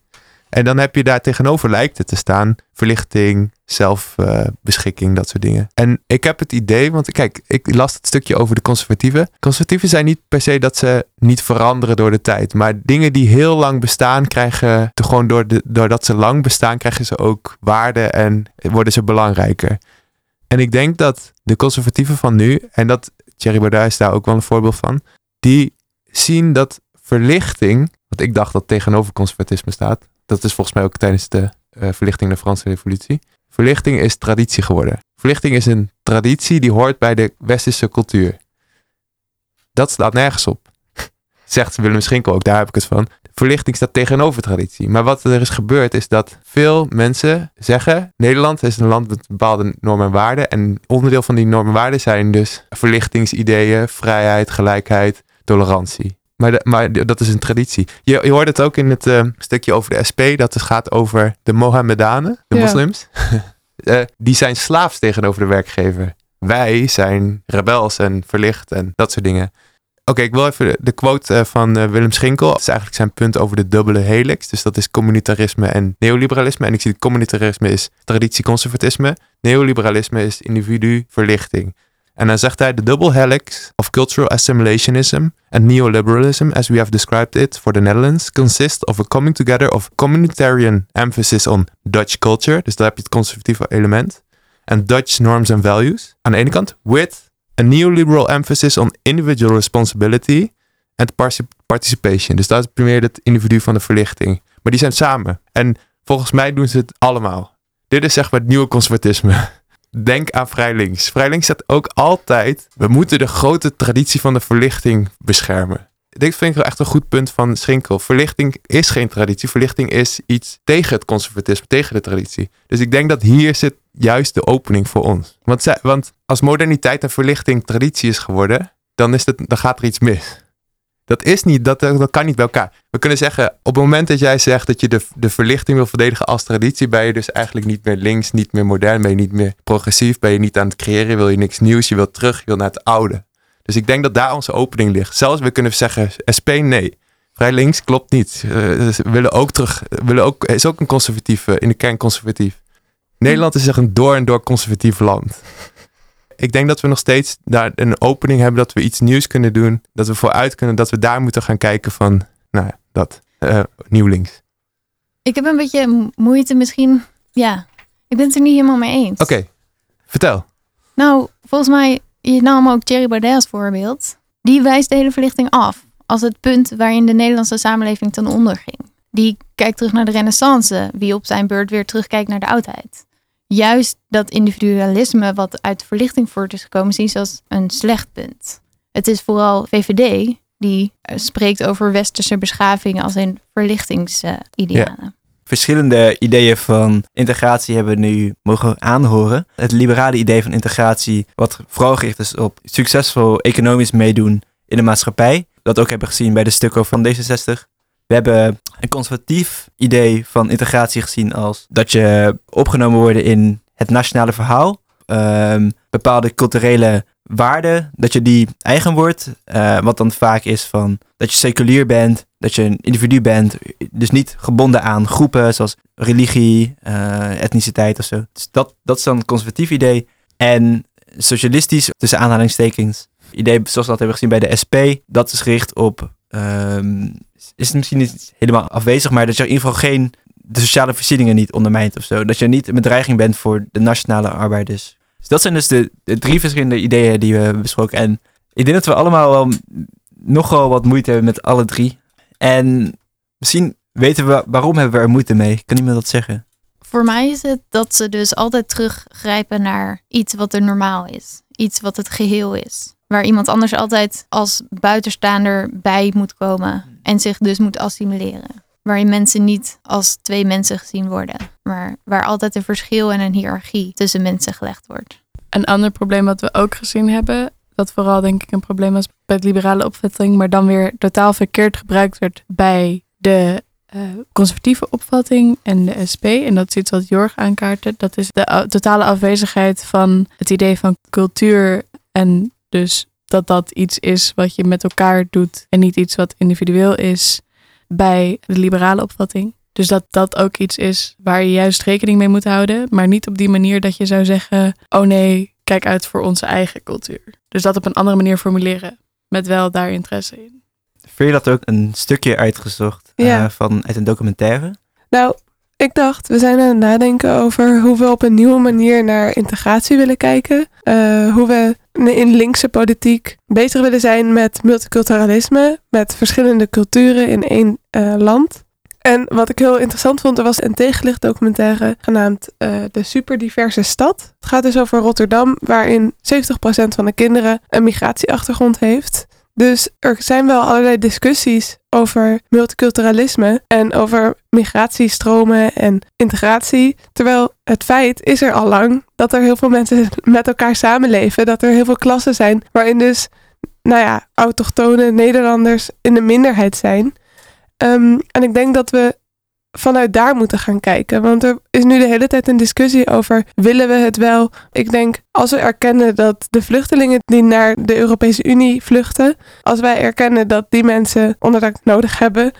En dan heb je daar tegenover lijkt het te staan verlichting, zelfbeschikking, dat soort dingen. En ik heb het idee, want kijk, ik las het stukje over de conservatieven. Conservatieven zijn niet per se dat ze niet veranderen door de tijd, maar dingen die heel lang bestaan krijgen, te gewoon door de, doordat ze lang bestaan, krijgen ze ook waarde en worden ze belangrijker. En ik denk dat de conservatieven van nu, en dat Thierry Baudet is daar ook wel een voorbeeld van, die zien dat verlichting, want ik dacht dat tegenover conservatisme staat, dat is volgens mij ook tijdens de eh, verlichting de Franse revolutie. Verlichting is traditie geworden. Verlichting is een traditie die hoort bij de westerse cultuur. Dat slaat nergens op. Zegt Willem Schinkel ook, daar heb ik het van. Verlichting staat tegenover traditie. Maar wat er is gebeurd is dat veel mensen zeggen... Nederland is een land met bepaalde normen en waarden. En onderdeel van die normen en waarden zijn dus verlichtingsideeën... vrijheid, gelijkheid, tolerantie. Maar, de- maar dat is een traditie. Je, je hoort het ook in het eh, stukje over de SP... dat het gaat over de Mohammedanen, de Ja. moslims. Eh, die zijn slaafs tegenover de werkgever. Wij zijn rebels en verlicht en dat soort dingen. Oké, ik wil even de, quote eh, van eh, Willem Schinkel. Dat is eigenlijk zijn punt over de dubbele helix. Dus dat is communitarisme en neoliberalisme. En ik zie dat communitarisme is traditieconservatisme. Neoliberalisme is individu-verlichting. En dan zegt hij: The double helix of cultural assimilationism and neoliberalism, as we have described it for the Netherlands, consists of a coming together of communitarian emphasis on Dutch culture. Dus daar heb je het conservatieve element. En Dutch norms and values aan de ene kant, with a neoliberal emphasis on individual responsibility and partic- participation. Dus dat is primair het individu van de verlichting. Maar die zijn samen. En volgens mij doen ze het allemaal. Dit is zeg maar het nieuwe conservatisme. Denk aan Vrij Links. Vrij Links zegt ook altijd: we moeten de grote traditie van de verlichting beschermen. Dit vind ik echt een goed punt van Schinkel. Verlichting is geen traditie. Verlichting is iets tegen het conservatisme, tegen de traditie. Dus ik denk dat hier zit juist de opening voor ons. Want, want als moderniteit en verlichting traditie is geworden, dan, is het, dan gaat er iets mis. Dat is niet, dat, dat kan niet bij elkaar. We kunnen zeggen, op het moment dat jij zegt dat je de, de verlichting wil verdedigen als traditie, ben je dus eigenlijk niet meer links, niet meer modern, ben je niet meer progressief, ben je niet aan het creëren, wil je niks nieuws, je wilt terug, je wil naar het oude. Dus ik denk dat daar onze opening ligt. Zelfs we kunnen zeggen, SP nee. Vrij links klopt niet. Ze willen ook terug, willen ook, is ook een conservatief, in de kern conservatief. Nederland is echt een door en door conservatief land. Ik denk dat we nog steeds daar een opening hebben dat we iets nieuws kunnen doen. Dat we vooruit kunnen, dat we daar moeten gaan kijken van, nou ja, dat, eh, nieuw links. Ik heb een beetje mo- moeite misschien. Ja, ik ben het er niet helemaal mee eens. Oké, vertel. Nou, volgens mij, je nam ook Thierry Baudet als voorbeeld. Die wijst de hele verlichting af. Als het punt waarin de Nederlandse samenleving ten onder ging. Die kijkt terug naar de renaissance. Wie op zijn beurt weer terugkijkt naar de oudheid. Juist dat individualisme wat uit verlichting voort is gekomen, zie je als een slecht punt. Het is vooral VVD die eh, spreekt over westerse beschaving als in verlichtingsidealen. Verschillende ideeën van integratie hebben we nu mogen aanhoren. Het liberale idee van integratie, wat vooral gericht is op succesvol economisch meedoen in de maatschappij. Dat ook hebben gezien bij de stukken van D66. We hebben een conservatief idee van integratie gezien als dat je opgenomen wordt in het nationale verhaal. Ehm, bepaalde culturele waarden, dat je die eigen wordt. eh, wat dan vaak is van dat je seculier bent, dat je een individu bent. Dus niet gebonden aan groepen zoals religie, eh, etniciteit of zo. Dus dat, dat is dan een conservatief idee. En socialistisch, tussen aanhalingstekens, idee zoals we dat hebben gezien bij de SP, dat is gericht op, ehm, is het misschien niet helemaal afwezig, maar dat je in ieder geval geen, de sociale voorzieningen niet ondermijnt of zo. Dat je niet een bedreiging bent voor de nationale arbeiders. Dus dat zijn dus de, de drie verschillende ideeën die we hebben besproken. En ik denk dat we allemaal wel nogal wat moeite hebben met alle drie. En misschien weten we waarom hebben we er moeite mee. Kan iemand dat zeggen? Voor mij is het dat ze dus altijd teruggrijpen naar iets wat er normaal is. Iets wat het geheel is. Waar iemand anders altijd als buitenstaander bij moet komen en zich dus moet assimileren. Waarin mensen niet als twee mensen gezien worden, maar waar altijd een verschil en een hiërarchie tussen mensen gelegd wordt. Een ander probleem wat we ook gezien hebben, dat vooral denk ik een probleem was bij de liberale opvatting, maar dan weer totaal verkeerd gebruikt werd bij de eh, conservatieve opvatting en de SP. En dat is iets wat Jorg aankaartte. Dat is de totale afwezigheid van het idee van cultuur en dus dat dat iets is wat je met elkaar doet en niet iets wat individueel is bij de liberale opvatting. Dus dat dat ook iets is waar je juist rekening mee moet houden, maar niet op die manier dat je zou zeggen: oh nee, kijk uit voor onze eigen cultuur. Dus dat op een andere manier formuleren, met wel daar interesse in. Vind je dat ook een stukje uitgezocht eh, Ja. van, uit een documentaire? Nou, ik dacht, we zijn aan het nadenken over hoe we op een nieuwe manier naar integratie willen kijken. Eh, hoe we in linkse politiek bezig willen zijn met multiculturalisme, met verschillende culturen in één eh, land. En wat ik heel interessant vond, er was een tegenlicht documentaire genaamd eh, De Superdiverse Stad. Het gaat dus over Rotterdam, waarin 70% van de kinderen een migratieachtergrond heeft. Dus er zijn wel allerlei discussies over multiculturalisme en over migratiestromen en integratie. Terwijl het feit is er al lang dat er heel veel mensen met elkaar samenleven. Dat er heel veel klassen zijn waarin dus, nou ja, autochtone Nederlanders in de minderheid zijn. Ehm, en ik denk dat we vanuit daar moeten gaan kijken. Want er is nu de hele tijd een discussie over: willen we het wel? Ik denk, als we erkennen dat de vluchtelingen die naar de Europese Unie vluchten, als wij erkennen dat die mensen onderdak nodig hebben,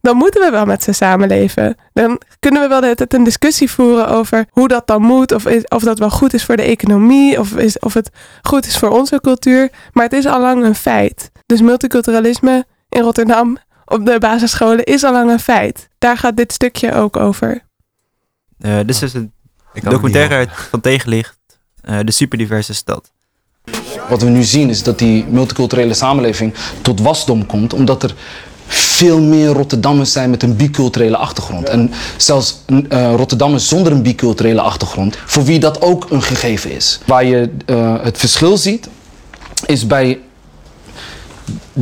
dan moeten we wel met ze samenleven. Dan kunnen we wel de hele tijd een discussie voeren over hoe dat dan moet, of, of dat wel goed is voor de economie, of, is, of het goed is voor onze cultuur. Maar het is al lang een feit. Dus multiculturalisme in Rotterdam op de basisscholen is al lang een feit. Daar gaat dit stukje ook over. Eh, dit is dus een het documentaire niet uit van Tegenlicht, eh, de superdiverse stad. Wat we nu zien is dat die multiculturele samenleving tot wasdom komt, omdat er veel meer Rotterdammers zijn met een biculturele achtergrond. En zelfs eh, Rotterdammers zonder een biculturele achtergrond, voor wie dat ook een gegeven is. Waar je eh, het verschil ziet, is bij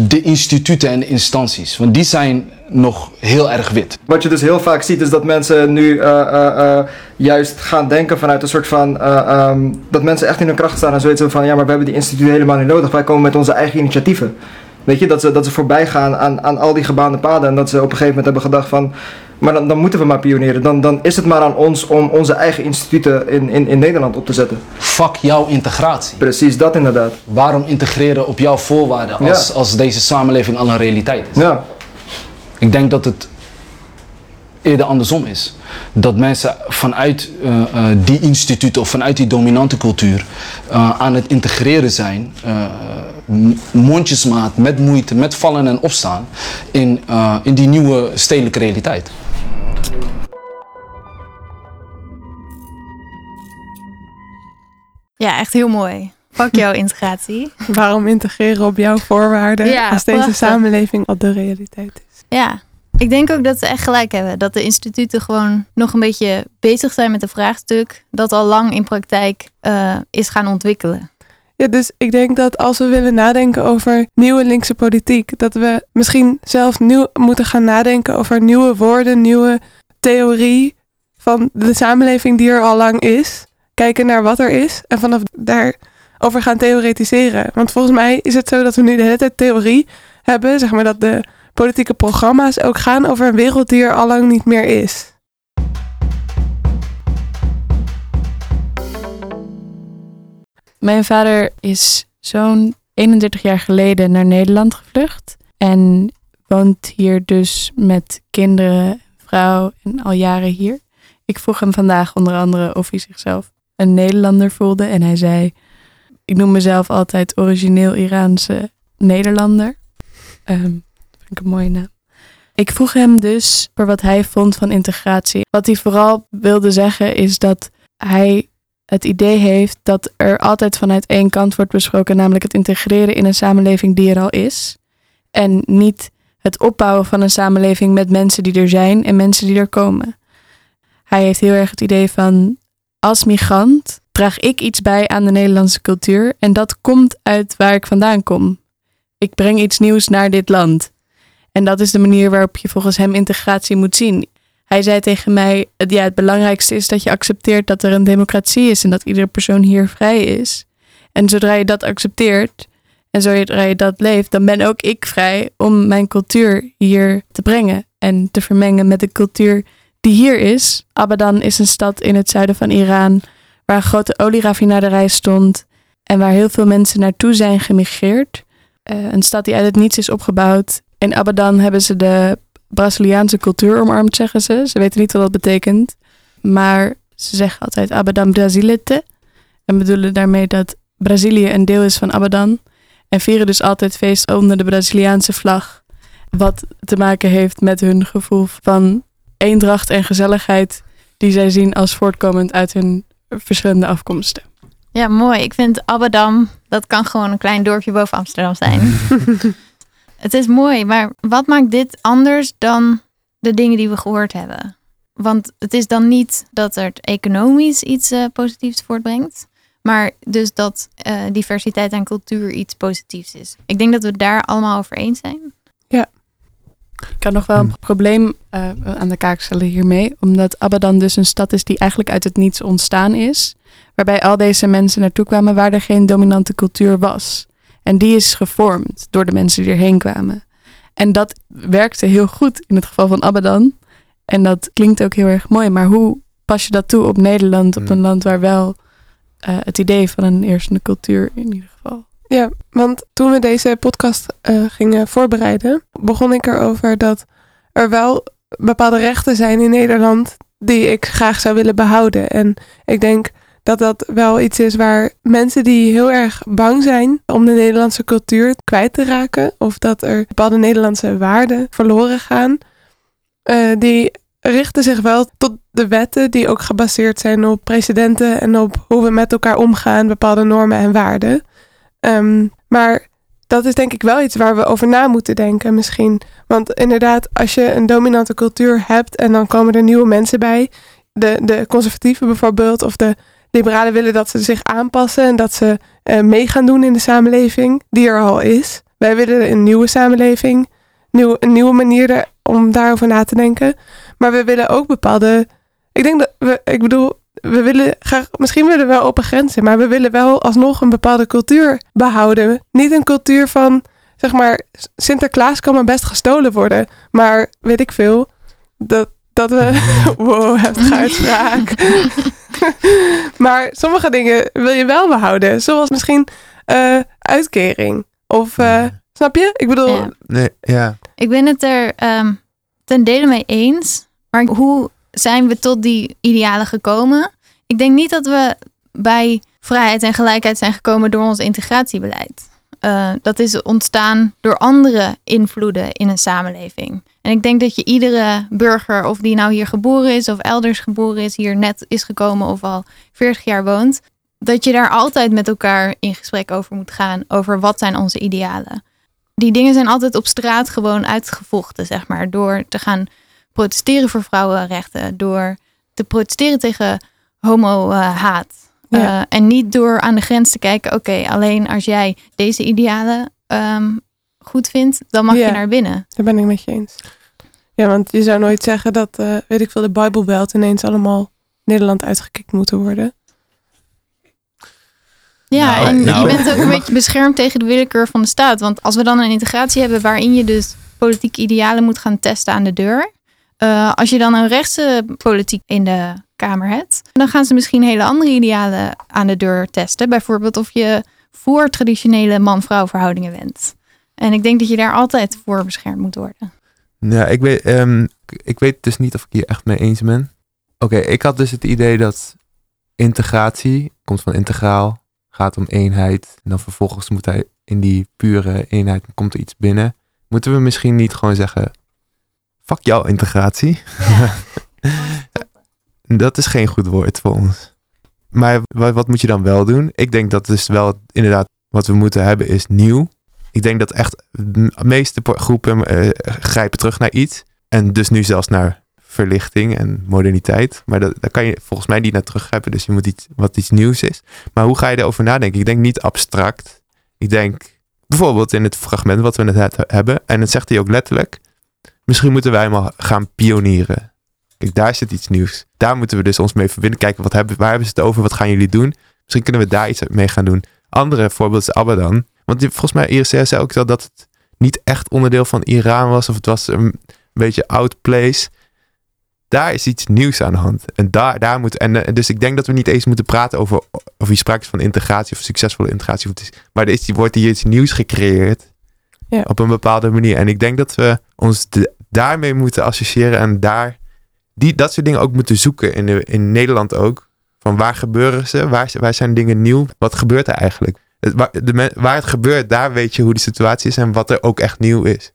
de instituten en de instanties. Want die zijn nog heel erg wit. Wat je dus heel vaak ziet is dat mensen nu eh, eh, eh, juist gaan denken vanuit een soort van... eh, ehm, dat mensen echt in hun kracht staan en zoiets van... ja, maar we hebben die instituten helemaal niet nodig. Wij komen met onze eigen initiatieven. Weet je, dat ze, dat ze voorbij gaan aan, aan al die gebaande paden. En dat ze op een gegeven moment hebben gedacht van... maar dan, dan moeten we maar pionieren. Dan, dan is het maar aan ons om onze eigen instituten in, in, in Nederland op te zetten. Fuck jouw integratie. Precies, dat inderdaad. Waarom integreren op jouw voorwaarden als, Ja. als deze samenleving al een realiteit is? Ja, Ik denk dat het eerder andersom is. Dat mensen vanuit eh, eh, die instituten of vanuit die dominante cultuur eh, aan het integreren zijn, mondjesmaat, met moeite, met vallen en opstaan, in, in die nieuwe stedelijke realiteit. Ja, echt heel mooi. Fuck jouw integratie. Waarom integreren op jouw voorwaarden Ja, als deze prachtig. samenleving al de realiteit is? Ja, ik denk ook dat ze echt gelijk hebben. Dat de instituten gewoon nog een beetje bezig zijn met een vraagstuk dat al lang in praktijk eh, is gaan ontwikkelen. Ja, dus ik denk dat als we willen nadenken over nieuwe linkse politiek, dat we misschien zelf nieuw moeten gaan nadenken over nieuwe woorden, nieuwe theorie van de samenleving die er al lang is. Kijken naar wat er is en vanaf daar over gaan theoretiseren. Want volgens mij is het zo dat we nu de hele tijd theorie hebben, zeg maar dat de politieke programma's ook gaan over een wereld die er al lang niet meer is. Mijn vader is zo'n 31 jaar geleden naar Nederland gevlucht. En woont hier dus met kinderen, vrouw en al jaren hier. Ik vroeg hem vandaag onder andere of hij zichzelf een Nederlander voelde. En hij zei, ik noem mezelf altijd origineel Iraanse Nederlander. Ehm, vind ik een mooie naam. Ik vroeg hem dus voor wat hij vond van integratie. Wat hij vooral wilde zeggen is dat hij het idee heeft dat er altijd vanuit één kant wordt besproken, namelijk het integreren in een samenleving die er al is. En niet het opbouwen van een samenleving met mensen die er zijn en mensen die er komen. Hij heeft heel erg het idee van als migrant draag ik iets bij aan de Nederlandse cultuur en dat komt uit waar ik vandaan kom. Ik breng iets nieuws naar dit land. En dat is de manier waarop je volgens hem integratie moet zien. Hij zei tegen mij: ja, het belangrijkste is dat je accepteert dat er een democratie is en dat iedere persoon hier vrij is. En zodra je dat accepteert en zodra je dat leeft, dan ben ook ik vrij om mijn cultuur hier te brengen en te vermengen met de cultuur die hier is. Abadan is een stad in het zuiden van Iran waar een grote olieraffinaderij stond en waar heel veel mensen naartoe zijn gemigreerd. Eh, een stad die uit het niets is opgebouwd. In Abadan hebben ze de Braziliaanse cultuur omarmd, zeggen ze. Ze weten niet wat dat betekent. Maar ze zeggen altijd Abadan Brasilite. En bedoelen daarmee dat Brazilië een deel is van Abadan. En vieren dus altijd feest onder de Braziliaanse vlag. Wat te maken heeft met hun gevoel van eendracht en gezelligheid. Die zij zien als voortkomend uit hun verschillende afkomsten. Ja, mooi. Ik vind Abbedam, dat kan gewoon een klein dorpje boven Amsterdam zijn. het is mooi, maar wat maakt dit anders dan de dingen die we gehoord hebben? Want het is dan niet dat het economisch iets eh, positiefs voortbrengt, maar dus dat eh, diversiteit en cultuur iets positiefs is. Ik denk dat we het daar allemaal over eens zijn. Ik kan nog wel een probleem eh, aan de kaak stellen hiermee. Omdat Abadan dus een stad is die eigenlijk uit het niets ontstaan is. Waarbij al deze mensen naartoe kwamen waar er geen dominante cultuur was. En die is gevormd door de mensen die erheen kwamen. En dat werkte heel goed in het geval van Abadan. En dat klinkt ook heel erg mooi. Maar hoe pas je dat toe op Nederland? Op Hmm. een land waar wel eh, het idee van een eerste cultuur in ieder geval. Ja, want toen we deze podcast eh, gingen voorbereiden, begon ik erover dat er wel bepaalde rechten zijn in Nederland die ik graag zou willen behouden. En ik denk dat dat wel iets is waar mensen die heel erg bang zijn om de Nederlandse cultuur kwijt te raken, of dat er bepaalde Nederlandse waarden verloren gaan, eh, die richten zich wel tot de wetten die ook gebaseerd zijn op precedenten en op hoe we met elkaar omgaan, bepaalde normen en waarden. Ehm, maar dat is denk ik wel iets waar we over na moeten denken misschien. Want inderdaad, als je een dominante cultuur hebt en dan komen er nieuwe mensen bij, de, de conservatieven bijvoorbeeld, of de liberalen willen dat ze zich aanpassen en dat ze eh, mee gaan doen in de samenleving die er al is. Wij willen een nieuwe samenleving, nieuw, een nieuwe manier er- om daarover na te denken. Maar we willen ook bepaalde. Ik denk dat we, ik bedoel, we willen graag, misschien willen we wel open grenzen, maar we willen wel alsnog een bepaalde cultuur behouden. Niet een cultuur van, zeg maar, Sinterklaas kan maar best gestolen worden, maar weet ik veel, dat, dat we, wow, heftige uitspraak. maar sommige dingen wil je wel behouden, zoals misschien eh, uitkering. Of, eh, snap je? Ik bedoel, Ja. Nee, ja. Ik ben het er ehm, ten dele mee eens. Maar hoe zijn we tot die idealen gekomen? Ik denk niet dat we bij vrijheid en gelijkheid zijn gekomen door ons integratiebeleid. Eh, dat is ontstaan door andere invloeden in een samenleving. En ik denk dat je iedere burger, of die nou hier geboren is of elders geboren is, hier net is gekomen of al 40 jaar woont, dat je daar altijd met elkaar in gesprek over moet gaan. Over wat zijn onze idealen die dingen zijn altijd op straat gewoon uitgevochten, zeg maar. Door te gaan protesteren voor vrouwenrechten. Door te protesteren tegen homo-haat. Ja. en niet door aan de grens te kijken, oké, alleen als jij deze idealen ehm, goed vindt, dan mag Ja. je naar binnen. Daar ben ik met je eens. Ja, want je zou nooit zeggen dat, eh, weet ik veel, de Bijbelbelt ineens allemaal Nederland uitgekikt moeten worden. Ja, Nou, en nou. je bent ook een beetje beschermd tegen de willekeur van de staat. Want als we dan een integratie hebben waarin je dus politieke idealen moet gaan testen aan de deur. eh, als je dan een rechtse politiek in de Kamer hebt, dan gaan ze misschien hele andere idealen aan de deur testen. Bijvoorbeeld of je voor traditionele man-vrouw verhoudingen bent. En ik denk dat je daar altijd voor beschermd moet worden. Ja, ik weet, ehm, ik- weet dus niet of ik hier echt mee eens ben. Oké, ik had dus het idee dat integratie komt van integraal, gaat om eenheid. En dan vervolgens moet hij in die pure eenheid, komt er iets binnen. Moeten we misschien niet gewoon zeggen, fuck jouw integratie? dat is geen goed woord voor ons. Maar wat, wat moet je dan wel doen? Ik denk dat dus wel inderdaad wat we moeten hebben is nieuw. Ik denk dat echt de meeste groepen eh, grijpen terug naar iets. En dus nu zelfs naar verlichting en moderniteit. Maar dat, daar kan je volgens mij niet naar teruggrijpen. Dus je moet iets wat iets nieuws is. Maar hoe ga je erover nadenken? Ik denk niet abstract. Ik denk bijvoorbeeld in het fragment wat we net het- hebben. En dat zegt hij ook letterlijk. Misschien moeten wij maar gaan pionieren. Kijk, daar zit iets nieuws. Daar moeten we dus ons mee verbinden. Kijken, wat hebben, waar hebben ze het over? Wat gaan jullie doen? Misschien kunnen we daar iets mee gaan doen. Andere voorbeeld is Abadan. Want volgens mij, IRC zei ook al dat het niet echt onderdeel van Iran was. Of het was een beetje out place. Daar is iets nieuws aan de hand. En daar, daar moet. En eh, dus ik denk dat we niet eens moeten praten over of hier sprake is van integratie of succesvolle integratie. Of Maar er is, wordt hier iets nieuws gecreëerd. Ja. Op een bepaalde manier. En ik denk dat we ons de- daarmee moeten associëren. En daar die, dat soort dingen ook moeten zoeken. In, de, in Nederland ook. Van waar gebeuren ze? Waar, waar zijn dingen nieuw? Wat gebeurt er eigenlijk? Waar, waar het gebeurt, daar weet je hoe de situatie is en wat er ook echt nieuw is.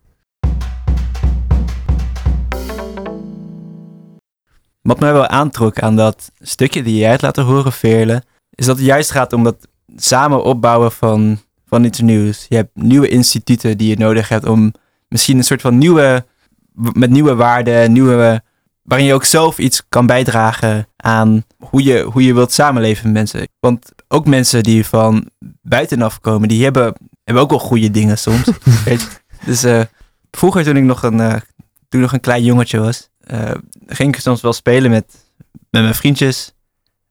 Wat mij wel aantrok aan dat stukje die jij hebt laten horen, Veerle, is dat het juist gaat om dat samen opbouwen van, van iets nieuws. Je hebt nieuwe instituten die je nodig hebt om misschien een soort van nieuwe, met nieuwe waarden, nieuwe, waarin je ook zelf iets kan bijdragen aan hoe je, hoe je wilt samenleven met mensen. Want ook mensen die van buitenaf komen, die hebben, hebben ook wel goede dingen soms. Dus eh, vroeger toen ik nog een, eh, toen nog een klein jongetje was, eh, ging ik soms wel spelen met, met mijn vriendjes.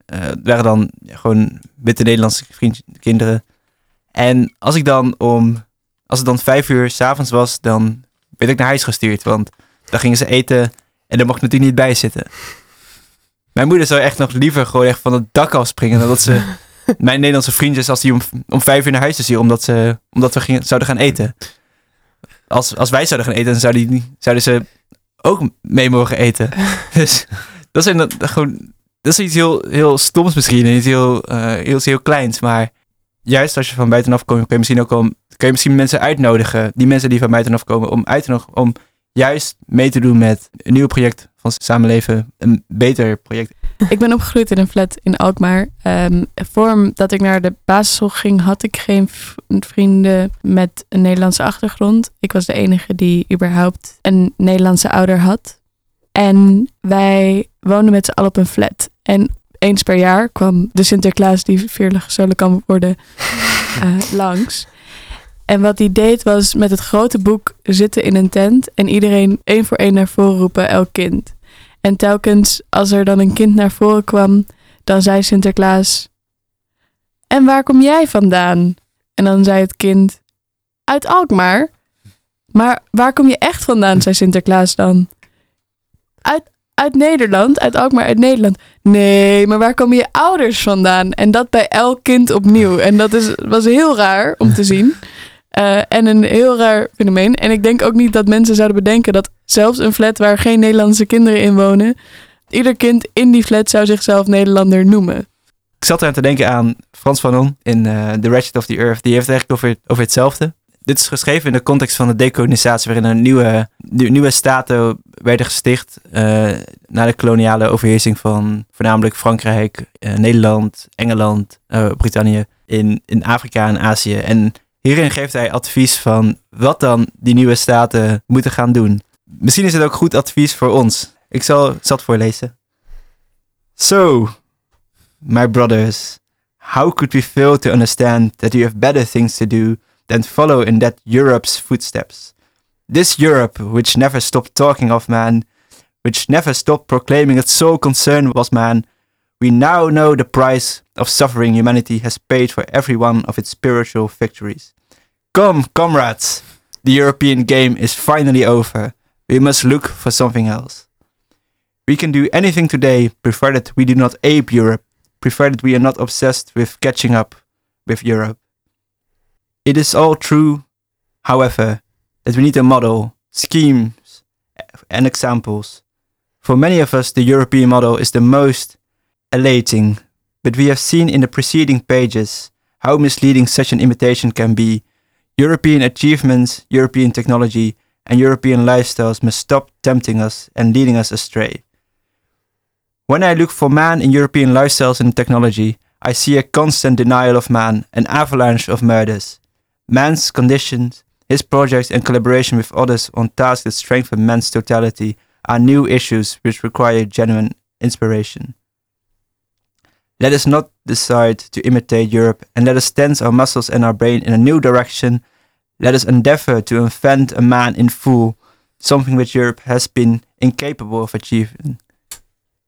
Het waren dan gewoon witte Nederlandse vriendjes, kinderen. En als ik dan om, als het dan vijf uur s'avonds was, dan werd ik naar huis gestuurd. Want dan gingen ze eten En daar mocht natuurlijk niet bij zitten. Mijn moeder zou echt nog liever gewoon echt van het dak afspringen dan dat ze mijn Nederlandse vriendjes als die om, om vijf uur naar huis te zien omdat, ze, omdat we gingen, zouden gaan eten. Als, als wij zouden gaan eten, dan zouden, die, zouden ze ook mee mogen eten. Dus dat is, dat, gewoon, dat is iets heel, heel stoms misschien, en iets heel, eh, heel, heel kleins. Maar juist als je van buitenaf komt, kun je misschien ook al, kun je misschien mensen uitnodigen, die mensen die van buitenaf komen, om uit te nodigen, om juist mee te doen met een nieuw project van Samenleven, een beter project. Ik ben opgegroeid in een flat in Alkmaar. Um, voordat ik naar de basisschool ging, had ik geen vrienden met een Nederlandse achtergrond. Ik was de enige die überhaupt een Nederlandse ouder had. En wij woonden met z'n allen op een flat. En eens per jaar kwam de Sinterklaas die veerlig gestolen kan worden uh, langs. En wat hij deed was met het grote boek zitten in een tent en iedereen één voor één naar voren roepen, elk kind. En telkens als er dan een kind naar voren kwam, dan zei Sinterklaas: En waar kom jij vandaan? En dan zei het kind: Uit Alkmaar. Maar waar kom je echt vandaan? zei Sinterklaas dan. Uit, uit Nederland, uit Alkmaar, uit Nederland. Nee, maar waar komen je ouders vandaan? En dat bij elk kind opnieuw. En dat is, was heel raar om te zien. Uh, en een heel raar fenomeen. En ik denk ook niet dat mensen zouden bedenken dat zelfs een flat waar geen Nederlandse kinderen in wonen, ieder kind in die flat zou zichzelf Nederlander noemen. Ik zat er te denken aan Frans Fanon in uh, The Ratchet of the Earth. Die heeft eigenlijk over, over hetzelfde. Dit is geschreven in de context van de decolonisatie, waarin er nieuwe, nieuwe staten werden gesticht uh, na de koloniale overheersing van voornamelijk Frankrijk, Nederland, Engeland, Brittannië in, in Afrika en Azië. En hierin geeft hij advies van wat dan die nieuwe staten moeten gaan doen. Misschien is het ook goed advies voor ons. Ik zal zat voorlezen. So, my brothers, how could we fail to understand that you have better things to do than follow in that Europe's footsteps? This Europe, which never stopped talking of man, which never stopped proclaiming its sole concern was man, we now know the price of suffering humanity has paid for every one of its spiritual victories. Come, comrades, the European game is finally over. We must look for something else. We can do anything today, provided we do not ape Europe, provided we are not obsessed with catching up with Europe. It is all true, however, that we need a model, schemes, and examples. For many of us, the European model is the most elating, but we have seen in the preceding pages how misleading such an imitation can be. European achievements, European technology, and European lifestyles must stop tempting us and leading us astray. When I look for man in European lifestyles and technology, I see a constant denial of man, an avalanche of murders. Man's conditions, his projects, and collaboration with others on tasks that strengthen man's totality are new issues which require genuine inspiration. Let us not decide to imitate Europe and let us tense our muscles and our brain in a new direction let us endeavor to invent a man in full, something which Europe has been incapable of achieving.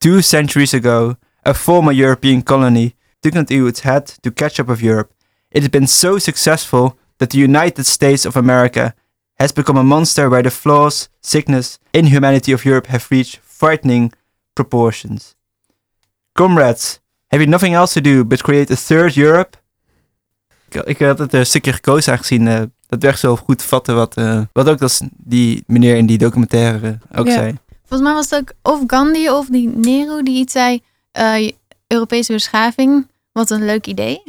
Two centuries ago, a former European colony took it into its head to catch up with Europe. It has been so successful that the United States of America has become a monster where the flaws, sickness, inhumanity of Europe have reached frightening proportions. Comrades, have you nothing else to do but create a third Europe? Ik had het een stukje gekozen aangezien uh, dat werd zo goed vatten wat, uh, wat ook dat die meneer in die documentaire ook Ja. zei. Volgens mij was het ook of Gandhi of die Nero die iets zei. eh, Europese beschaving, wat een leuk idee.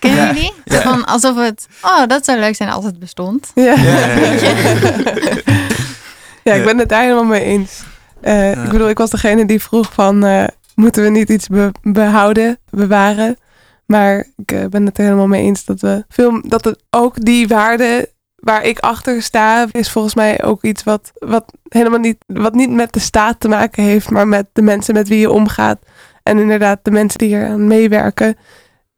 Ja, jullie die? ja. Van alsof het, oh dat zou leuk zijn als het bestond. Ja. Ja, ja, ja, Ja, ik ben het daar helemaal mee eens. Eh, Ja. Ik bedoel, ik was degene die vroeg van... eh, moeten we niet iets be- behouden, bewaren? Maar ik eh, ben het er helemaal mee eens dat we veel... Dat het ook die waarde waar ik achter sta... is volgens mij ook iets wat, wat helemaal niet... wat niet met de staat te maken heeft... maar met de mensen met wie je omgaat. En inderdaad de mensen die eraan meewerken.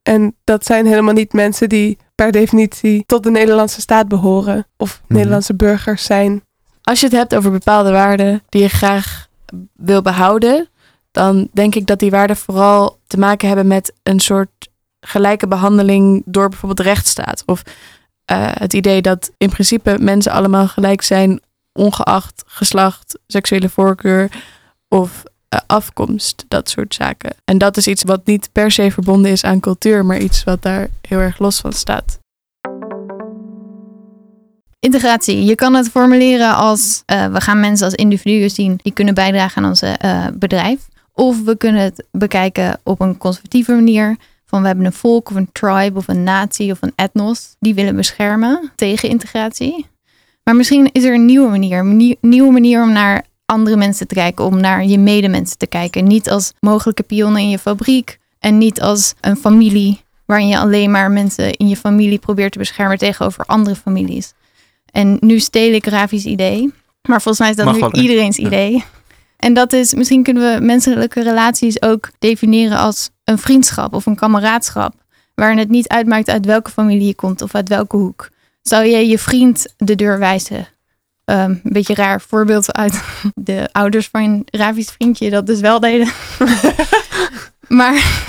En dat zijn helemaal niet mensen die per definitie... tot de Nederlandse staat behoren. Of Nederlandse burgers zijn. Als je het hebt over bepaalde waarden die je graag wil behouden, dan denk ik dat die waarden vooral te maken hebben met een soort gelijke behandeling door bijvoorbeeld rechtsstaat. Of eh, het idee dat in principe mensen allemaal gelijk zijn ongeacht geslacht, seksuele voorkeur of eh, afkomst, dat soort zaken. En dat is iets wat niet per se verbonden is aan cultuur, maar iets wat daar heel erg los van staat. Integratie. Je kan het formuleren als uh, we gaan mensen als individuen zien die kunnen bijdragen aan onze bedrijf. Of we kunnen het bekijken op een conservatieve manier. Van we hebben een volk of een tribe of een natie of een etnos die willen beschermen tegen integratie. Maar misschien is er een nieuwe manier. Een nieuwe manier om naar andere mensen te kijken, om naar je medemensen te kijken. Niet als mogelijke pionnen in je fabriek en niet als een familie waarin je alleen maar mensen in je familie probeert te beschermen tegenover andere families. En nu steel ik Ravi's idee, maar volgens mij is dat Mag nu iedereen's idee. En dat is, misschien kunnen we menselijke relaties ook definiëren als een vriendschap of een kameraadschap. Waarin het niet uitmaakt uit welke familie je komt of uit welke hoek. Zou je je vriend de deur wijzen? Ehm, een beetje raar voorbeeld uit de ouders van Ravi's vriendje dat dus wel deden. maar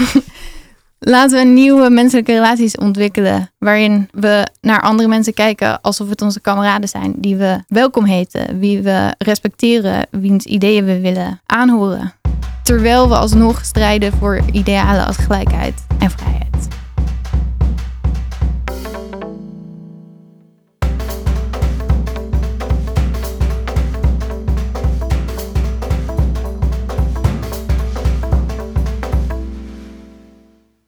laten we nieuwe menselijke relaties ontwikkelen. Waarin we naar andere mensen kijken alsof het onze kameraden zijn. Die we welkom heten, wie we respecteren, wiens ideeën we willen aanhoren. Terwijl we alsnog strijden voor idealen als gelijkheid.